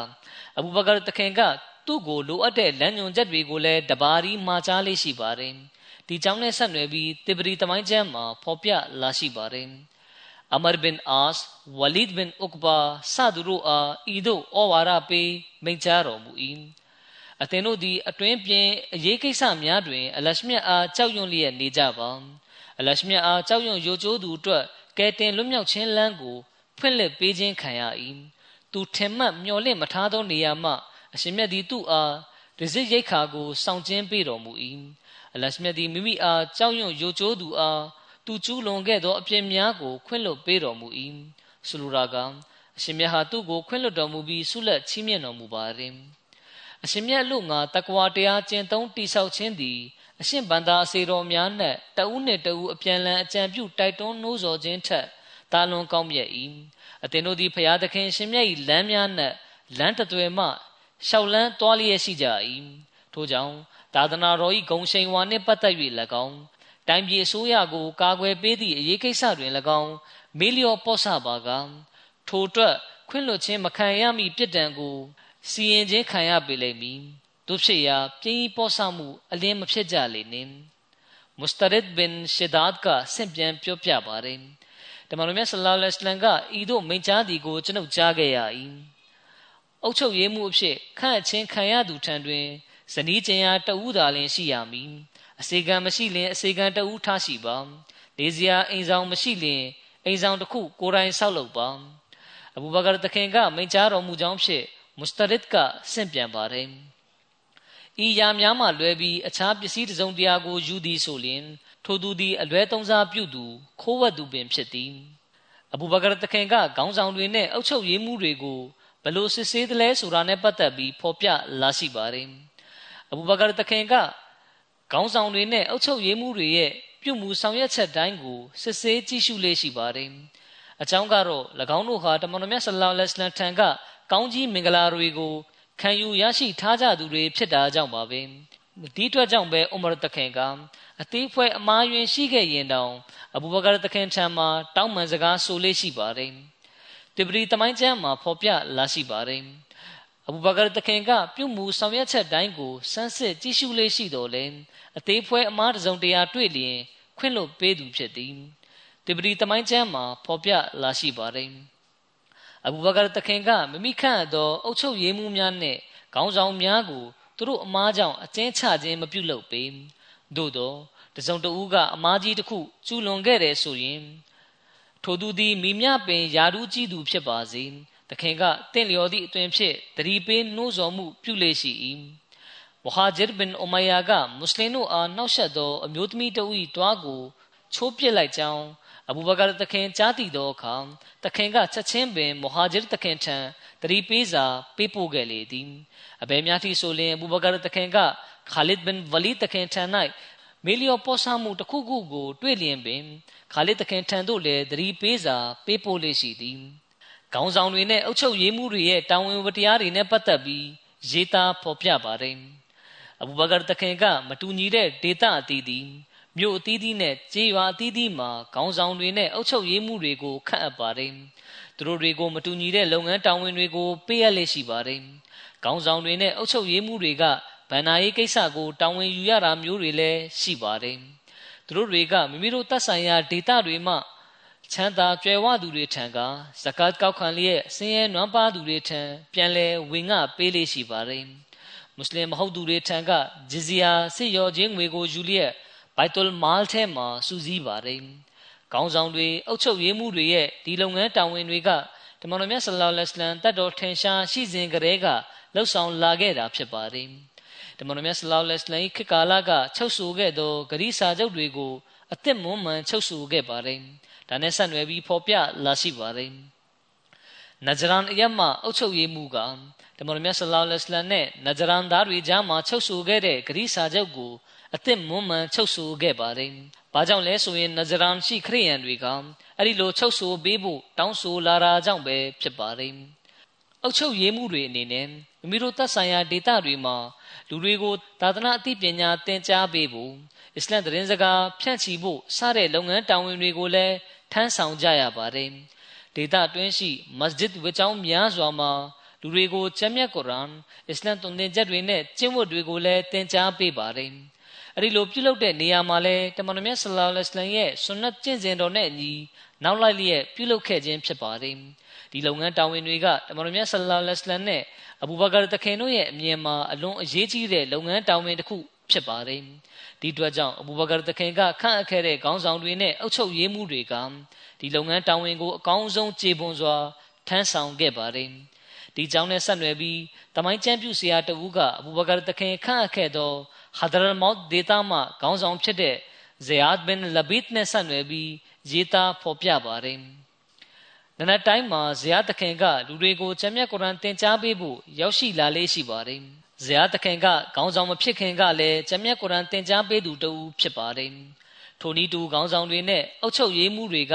အဘူဘကာတခင်ကသူ့ကိုလိုအပ်တဲ့လမ်းညွှန်ချက်တွေကိုလည်းတပါးရီမှာကြားလေးရှိပါတယ်ဒီကြောင့်နဲ့ဆက်နွယ်ပြီးတေပရီတမိုင်းကျမ်းမှာဖော်ပြလာရှိပါတယ်အမရ်ဘင်အာစ်ဝလီဒ်ဘင်ဥကဘာစသူတို့အားဤသို့ဩဝါဒပေးမိန့်ကြားတော်မူ၏အသင်တို့သည်အတွင်းပြင်အရေးကိစ္စများတွင် အလရှမြတ်အားကြောက်ရွံ့လျက်နေကြပါအလရှမြတ်အားကြောက်ရွံ့ယိုကျိုးသူအတွက်ကဲတင်လွတ်မြောက်ခြင်းလမ်းကို ဖွင့်လှစ်ပေးခြင်းခံရ၏သူထင်မှတ်မျှော်လင့်မထားသောနေရာမှအရှင်မြတ်သည်သူ့အားရဇစ်ရိတ်ခါကိုစောင့်ခြင်းပေးတော်မူ၏အလရှမြတ်သည်မိမိအားကြောက်ရွံ့ယိုကျိုးသူအားသူကျူးလွန်ခဲ့သောအပြစ်များကိုခွင့်လွှတ်ပေးတော်မူ၏ဆိုလိုတာကအရှင်မြတ်ဟာသူ့ကိုခွင့်လွှတ်တော်မူပြီးဆုလက်ချီးမြှင့်တော်မူပါသည်အရှင်မြတ်လူငါတကွာတရားကျင့်သုံးတိဆောက်ခြင်းသည်အရှင်ဗန္တာအစေတော်များနဲ့တဦးနှင့်တဦးအပြန်လန်အကြံပြုတိုက်တွန်းနှိုးဆော်ခြင်းထက် တာလွန်ကောင်းမြတ်၏အသင်တို့သည်ဖျားသခင်ရှင်မြတ်၏လမ်းများနဲ့လမ်းတသွယ်မှရှောက်လန်းသွားလျက်ရှိကြ၏ထို့ကြောင့်သာသနာတော်၏ဂုံရှိန်ဝါနှင့်ပတ်သက်၍၎င်းတိုင်းပြည်အစိုးရကိုကာကွယ်ပေးသည့်အရေးကိစ္စတွင်၎င်းမေလျော့ပေါ့ဆပါကထိုအတွက်ခွင့်လွှတ်ခြင်းမခံရမီပြစ်ဒဏ်ကိုစီရင်ခြင်းခံရပေလိမ့်မည်တို့ဖြစ်ရာပြင်းပေါ့ဆမှုအလင်းမဖြစ်ကြလေနှင့်မုစတရစ်ဘင်ရှီ ဒတ်ကဆင့်ပြန်ပြောပြပါတယ်တမန်တော်မြတ်ဆလ္လာလဟ်အလัยဟ်ကဤသို့မိန့်ကြားသည်ကိုကျွန်ုပ်ကြားခဲ့ရ၏အုတ်ချုပ်ရေးမှုအဖြစ်ခန့်အချင်းခံရသူထံတွင်ဇနီးကျင်ရာတဦးသာလျှင်ရှိရမည်အစေခံမရှိလျင်အစေခံတဦးထားရှိပါလေစရာအိမ်ဆောင်မရှိလျင်အိမ်ဆောင်တစ်ခုကိုယ်တိုင်ဆောက်လုပ်ပါအဘူဘကာတခင်ကမိန့်ကြားတော်မူကြောင်းဖြင့်မုစတရစ်ကဆင့်ပြန်ပါတယ်ဤရာများမှလွဲပြီးအခြားပစ္စည်းတစုံတရာကိုယူသည်ဆိုလျှင် ထိုသူသည်အလွဲသုံးစားပြုသူခိုးဝှက်သူပင်ဖြစ်သည်အဘူဘကာတခင်ကခေါင်းဆောင်တွေနဲ့အုပ်ချုပ်ရေးမှူးတွေကိုဘလို့စစ်ဆေးသလဲဆိုတာနဲ့ပတ်သက်ပြီးဖော်ပြလာရှိပါတယ်အဘူဘကာတခင်ကခေါင်းဆောင်တွေနဲ့အုပ်ချုပ်ရေးမှူးတွေရဲ့ပြုမှုဆောင်ရွက်ချက်တိုင်းကိုစစ်ဆေးကြည့်ရှုလေ့ရှိပါတယ်အကြောင်းကတော့၎င်းတို့ဟာတမန်တော်မြတ်ဆလ္လာလဟ်အလัยဟိဝါစလမ်ထံကကောင်းကြီးမင်္ဂလာတွေကိုခံယူရရှိထားကြသူတွေဖြစ်တာကြောင့်ပါပဲ ဒီအတွက်ကြောင့်ပဲဥမရတခင်ကအသေးဖွဲအမားယွင်ရှိခဲ့ရင်တောင်အဘူဘကာတခင်ထံမှာတောင်းပန်စကားဆိုလေးရှိပါတယ်တိပရီတမိုင်းကျမ်းမှာဖော်ပြလာရှိပါတယ်အဘူဘကာတခင်ကပြုမှုဆောင်ရွက်ချက်တိုင်းကိုစမ်းစစ်ကြည့်ရှုလေးရှိတော်လဲအသေးဖွဲအမားတစုံတရာတွေ့လျင် ခွင့်လွတ်ပေးသူဖြစ်သည်တိပရီတမိုင်းကျမ်းမှာဖော်ပြလာရှိပါတယ်အဘူဘကာတခင်ကမမိခန့်သောအုပ်ချုပ်ရေးမှူးများနှင့်ခေါင်းဆောင်များကို သူတို့အမားကြောင့်အကျဉ်းချခြင်းမပြုလုပ်ပေသို့သောတစုံတဦးကအမားကြီးတစ်ခုကျူးလွန်ခဲ့တယ်ဆိုရင်ထိုသူသည်မိမြပင်ယာဒူးကြီးသူဖြစ်ပါစေတခင်ကတင့်လျော်သည့်အတွင်ဖြင့်တတိပေးနှိုးဆော်မှုပြုလေရှိ၏ဝဟာဂျစ်ဘင်အိုမယာကမွတ်စလင်တို့အားနှောက်ယှက်သောအမျိုးသမီးတဦး၏တွားကိုချိုးပစ်လိုက်ကြောင်းအဘူဘကာတခင်ကြားသိသောအခါတခင်ကချက်ချင်းပင်မဟာဂျစ်တခင်ထံ တတိပေးစာပေးပို့ခဲ့လေသည်အဘယ်များထိဆိုလျင်အဘူဘကာတခင်ကခါလစ်ဘင်ဝလီတခင်ထံ၌မေလျော်ပေါ်ဆမှုတစ်ခုခုကို တွေ့လျင်ပင်ခါလစ်တခင်ထံသို့လည်းတတိပေးစာပေးပို့လေရှိသည်ခေါင်းဆောင်တွေနဲ့အုပ်ချုပ်ရေးမှူးတွေရဲ့တာဝန်ဝတ္တရားတွေနဲ့ပတ်သက်ပြီးရေးသားဖော်ပြပါတယ်အဘူဘကာတခင်ကမတူညီတဲ့ဒေတာအသီးသီးမြို့အသီးသီးနဲ့ကြေးရွာအသီးသီးမှာခေါင်းဆောင်တွေနဲ့အုပ်ချုပ်ရေးမှူးတွေကိုခန့်အပ်ပါတယ် သူတို့တွေကိုမတူညီတဲ့လုပ်ငန်းတာဝန်တွေကိုပေးအပ်လေရှိပါတယ်ခေါင်းဆောင်တွေနဲ့အုပ်ချုပ်ရေးမှူးတွေကဗန္နာရေးကိစ္စကိုတာဝန်ယူရတာမျိုးတွေလည်းရှိပါတယ်သူတို့တွေကမိမိတို့သက်ဆိုင်ရာဒေတာတွေမှချမ်းသာကြွယ်ဝသူတွေထံကဇကတ်ကောက်ခံလျက်ဆင်းရဲနွမ်းပါးသူတွေထံပြန်လဲဝင်ငှပေးလေးရှိပါတယ်မွတ်စလင်မဟုတ်သူတွေထံကဂျီဇီယာစစ်ရောချင်းငွေကိုယူလျက်ဘိုက်တုလ်မာလ်ထဲမှာစူးစီးပါတယ် ခေါင်းဆောင်တွေအုပ်ချုပ်ရေးမှုတွေရဲ့ဒီလုပ်ငန်းတာဝန်တွေကတမန်တော်မြတ်ဆလ္လာလဟ်အလိုင်းတတ်တော်ထင်ရှားရှိစဉ်ကတည်းကလှုပ်ဆောင်လာခဲ့တာဖြစ်ပါတယ်တမန်တော်မြတ်ဆလ္လာလဟ်အလိုင်းခေတ်ကာလကချုပ်ဆိုခဲ့သောဂရိစာချုပ်တွေကိုအသက်မွမ်းမံချုပ်ဆိုခဲ့ပါတယ်ဒါနဲ့ဆက်နွယ်ပြီးဖော်ပြလာရှိပါတယ်နဂျရန်အယမအုပ်ချုပ်ရေးမှုကတမန်တော်မြတ်ဆလ္လာလဟ်အလိုင်းနဲ့နဂျရန်သားတွေကြားမှာချုပ်ဆိုခဲ့တဲ့ဂရိစာချုပ်ကိုအသက်မွမ်းမံချုပ်ဆိုခဲ့ပါတယ်။ ဘာကြောင့်လဲဆိုရင်နဇရန်ရှိခရိယန်တွေကအဲ့ဒီလိုချုပ်ဆိုပေးဖို့တောင်းဆိုလာတာကြောင့်ပဲဖြစ်ပါတယ်။အုပ်ချုပ်ရေးမှုတွေအနေနဲ့မိမိတို့သက်ဆိုင်ရာဒေသတွေမှာလူတွေကိုသာသနာအသိပညာသင်ကြားပေးဖို့အစ္စလမ်သတင်းစကားဖြန့်ချီဖို့စတဲ့လုပ်ငန်းတာဝန်တွေကိုလည်းထမ်းဆောင်ကြရပါတယ်။ဒေသတွင်းရှိမစဂျစ်ဝေချောင်းများစွာမှာလူတွေကိုကျမ်းမြတ်ကုရ်အာန်အစ္စလမ်သွန်သင်ချက်တွေနဲ့ကျင့်ဝတ်တွေကိုလည်းသင်ကြားပေးပါတယ်။ အဲ့ဒီလိုပြုလုပ်တဲ့နေရာမှာလဲတမန်တော်မြတ်ဆလ္လာလဟ်အလိုင်းရဲ့ဆွန်နတ်ကျင့်စဉ်တော်နဲ့အညီနောက်လိုက်လျက်ပြုလုပ်ခဲ့ခြင်းဖြစ်ပါတယ်ဒီလုပ်ငန်းတာဝန်တွေကတမန်တော်မြတ်ဆလ္လာလဟ်အလိုင်းနဲ့အဘူဘကာတခင်တို့ရဲ့အမြင်မှာအလွန်အရေးကြီးတဲ့လုပ်ငန်းတာဝန်တစ်ခုဖြစ်ပါတယ်ဒီအတွက်ကြောင့်အဘူဘကာတခင်ကခန့်အပ်ခဲ့တဲ့ခေါင်းဆောင်တွေနဲ့အုပ်ချုပ်ရေးမှူးတွေကဒီလုပ်ငန်းတာဝန်ကိုအကောင်းဆုံးကျေပွန်စွာထမ်းဆောင်ခဲ့ပါတယ်ဒီကြောင့်နဲ့ဆက်နွယ်ပြီးတမိုင်းကျမ်းပြုဆရာတဦးကအဘူဘကာတခင်ခန့်အပ်ခဲ့သော ဟာဒရ်မော့ဒေတာမှခေါင်းဆောင်ဖြစ်တဲ့ဇေယတ်ဘင်လဘစ်နဲ့ဆက်နွယ်ပြီးရေးသားဖော်ပြပါတယ်။နနက်တိုင်းမှာဇေယတခင်ကလူတွေကိုကျမ်းမြတ်ကုရ်အာန်သင်ကြားပေးဖို့ရောက်ရှိလာလေးရှိပါတယ်။ဇေယတခင်ကခေါင်းဆောင်မဖြစ်ခင်ကလည်းကျမ်းမြတ်ကုရ်အာန်သင်ကြားပေးသူတူဖြစ်ပါတယ်။ထိုနည်းတူခေါင်းဆောင်တွေနဲ့အုပ်ချုပ်ရေးမှူးတွေက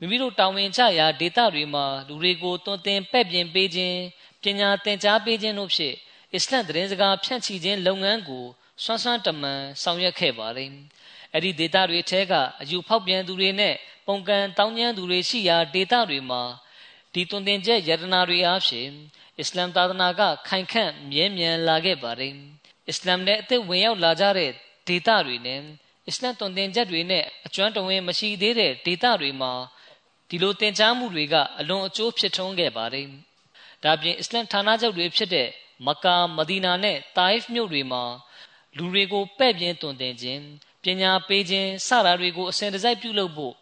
မိမိတို့တာဝန်ကျရာဒေသတွေမှာလူတွေကိုတွင်တင်ပဲ့ပြင်ပေးခြင်းပညာသင်ကြားပေးခြင်းတို့ဖြင့်အစ္စလမ်သတင်းစကားဖြန့်ချီခြင်းလုပ်ငန်းကို စွမ်းစွမ်းတမန်ဆောင်ရွက်ခဲ့ပါတယ်။အဲ့ဒီဒေတာတွေထဲကအယူဖောက်ပြန်သူတွေနဲ့ပုံကံတောင်းကျမ်းသူတွေရှိရာဒေတာတွေမှာဒီတွင်တင်ချက်ယတနာတွေအားဖြင့်အစ္စလမ်သာသနာကခိုင်ခန့်မြဲမြံလာခဲ့ပါတယ်။အစ္စလမ်နဲ့အသက်ဝင်ရောက်လာကြတဲ့ဒေတာတွေနဲ့အစ္စလမ်တွင်တင်ချက်တွေနဲ့အကျွမ်းတဝင်မရှိသေးတဲ့ဒေတာတွေမှာဒီလိုတင် जा မှုတွေကအလွန်အကျိုးဖြစ်ထွန်းခဲ့ပါတယ်။ဒါပြင်အစ္စလမ်ဌာနချုပ်တွေဖြစ်တဲ့မကာမဒီနာနဲ့တိုင်ဖ်မြို့တွေမှာ လူတွေကိုပဲ့ပြင်းတွင်တင်ခြင်းပညာပေးခြင်းစတာတွေကိုအစဉ်တစိုက်ပြုလုပ်ဖို့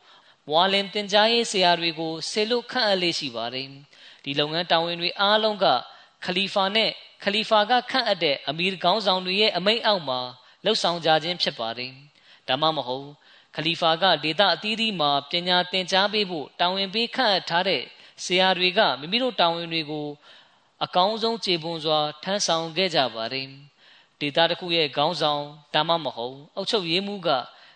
မွာလင်တင် जा ရေးဆရာတွေကိုဆေလွတ်ခန့်အပ်လေးရှိပါတယ်ဒီလုပ်ငန်းတာဝန်တွေအားလုံးကခလီဖာနဲ့ခခလီဖာကခန့်အပ်တဲ့အမီရခေါင်းဆောင်တွေရဲ့အမိန့်အောက်မှာလှုပ်ဆောင်ကြခြင်းဖြစ်ပါတယ်။ဒါမှမဟုတ်ခလီဖာကဒေတာအသီးသီးမှာပညာသင်ကြားပေးဖို့တာဝန်ပေးခန့်အပ်ထားတဲ့ဆရာတွေကမိမိတို့တာဝန်တွေကို အကောင်းဆုံးခြေပွန်စွာထမ်းဆောင်ခဲ့ကြပါတယ်။ ဒေတာတစ်ခုရဲ့ခေါင်းဆောင်ဒါမှမဟုတ်အုပ်ချုပ်ရေးမှူးက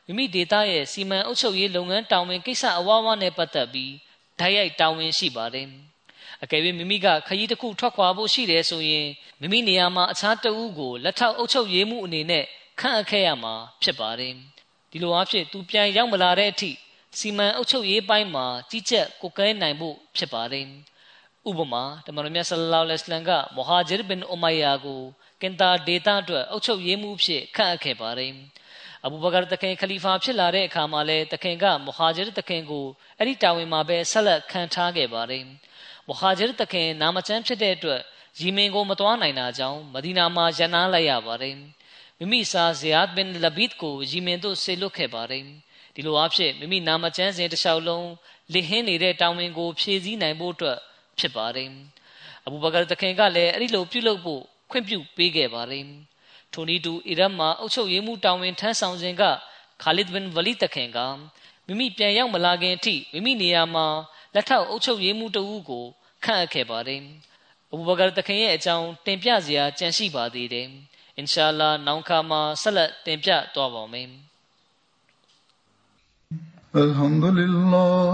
မိမိဒေတာရဲ့စီမံအုပ်ချုပ်ရေးလုပ်ငန်းတာဝန်ကိစ္စအဝဝနဲ့ပတ်သက်ပြီးဓာတ်ရိုက်တာဝန်ရှိပါတယ်။အကယ်၍မိမိကခရီးတစ်ခုထွက်ခွာဖို့ရှိတယ်ဆိုရင်မိမိနေရာမှာအခြားတဦးကိုလက်ထောက်အုပ်ချုပ်ရေးမှုအနေနဲ့ခန့်အပ်ခဲ့ရမှာဖြစ်ပါတယ်။ဒီလိုအဖြစ်သူပြန်ရောက်မလာတဲ့အထိစီမံအုပ်ချုပ်ရေးပိုင်းမှာကြီးကြပ်ကိုကဲနိုင်ဖို့ဖြစ်ပါတယ်။ဥပမာတမန်တော်မြတ်ဆလလောလ္လဟ်အလိုင်းကမိုဟာဂျစ်ဘင်အူမိုင်ယာကို ကင်တာဒေတာအတွက်အုပ်ချုပ်ရေးမှုဖြစ်ခန့်အပ်ခဲ့ပါတယ်။အဘူဘကာတခင်ခလီဖာဖြစ်လာတဲ့အခါမှာလည်းတခင်ကမိုဟာဂျစ်တခင်ကိုအဲ့ဒီတာဝန်မှာပဲဆက်လက်ခံထားခဲ့ပါတယ်။မိုဟာဂျစ်တခင်နာမကျန်းဖြစ်တဲ့အတွက်ယီမင်ကိုမသွားနိုင်တာကြောင့်မဒီနာမှာရန်နာလိုက်ရပါတယ်။မိမိစာဇီယတ်ဘင်လဘီဒ်ကိုယီမင်သို့ဆေလွတ်ခဲ့ပါတယ်။ဒီလိုအဖြစ်မိမိနာမကျန်းစဉ်တစ်လျှောက်လုံးလိဟင်းနေတဲ့တောင်ဝင်ကိုဖြည့်ဆည်းနိုင်ဖို့အတွက်ဖြစ်ပါတယ်။အဘူဘကာတခင်ကလည်းအဲ့ဒီလိုပြုလုပ်ဖို့ ခွင့်ပြုပေးခဲ့ပါတယ်။ထိုနည်းတူအီရတ်မှာအုပ်ချုပ်ရေးမှူးတောင်ဝင်ထမ်းဆောင်စဉ်ကခါလစ်ဘင်ဝလီတခင်ကမိမိပြန်ရောက်မလာခင်အထိမိမိနေရာမှာလက်ထောက်အုပ်ချုပ်ရေးမှူးတဦးကိုခန့်အပ်ခဲ့ပါတယ်။အဘူဘကာတခင်ရဲ့အကြောင်းတင်ပြစရာကြံရှိပါသေးတယ်။အင်ရှာလာနောက်ခါမှာဆက်လက်တင်ပြသွားပါမယ်။ الحمد لله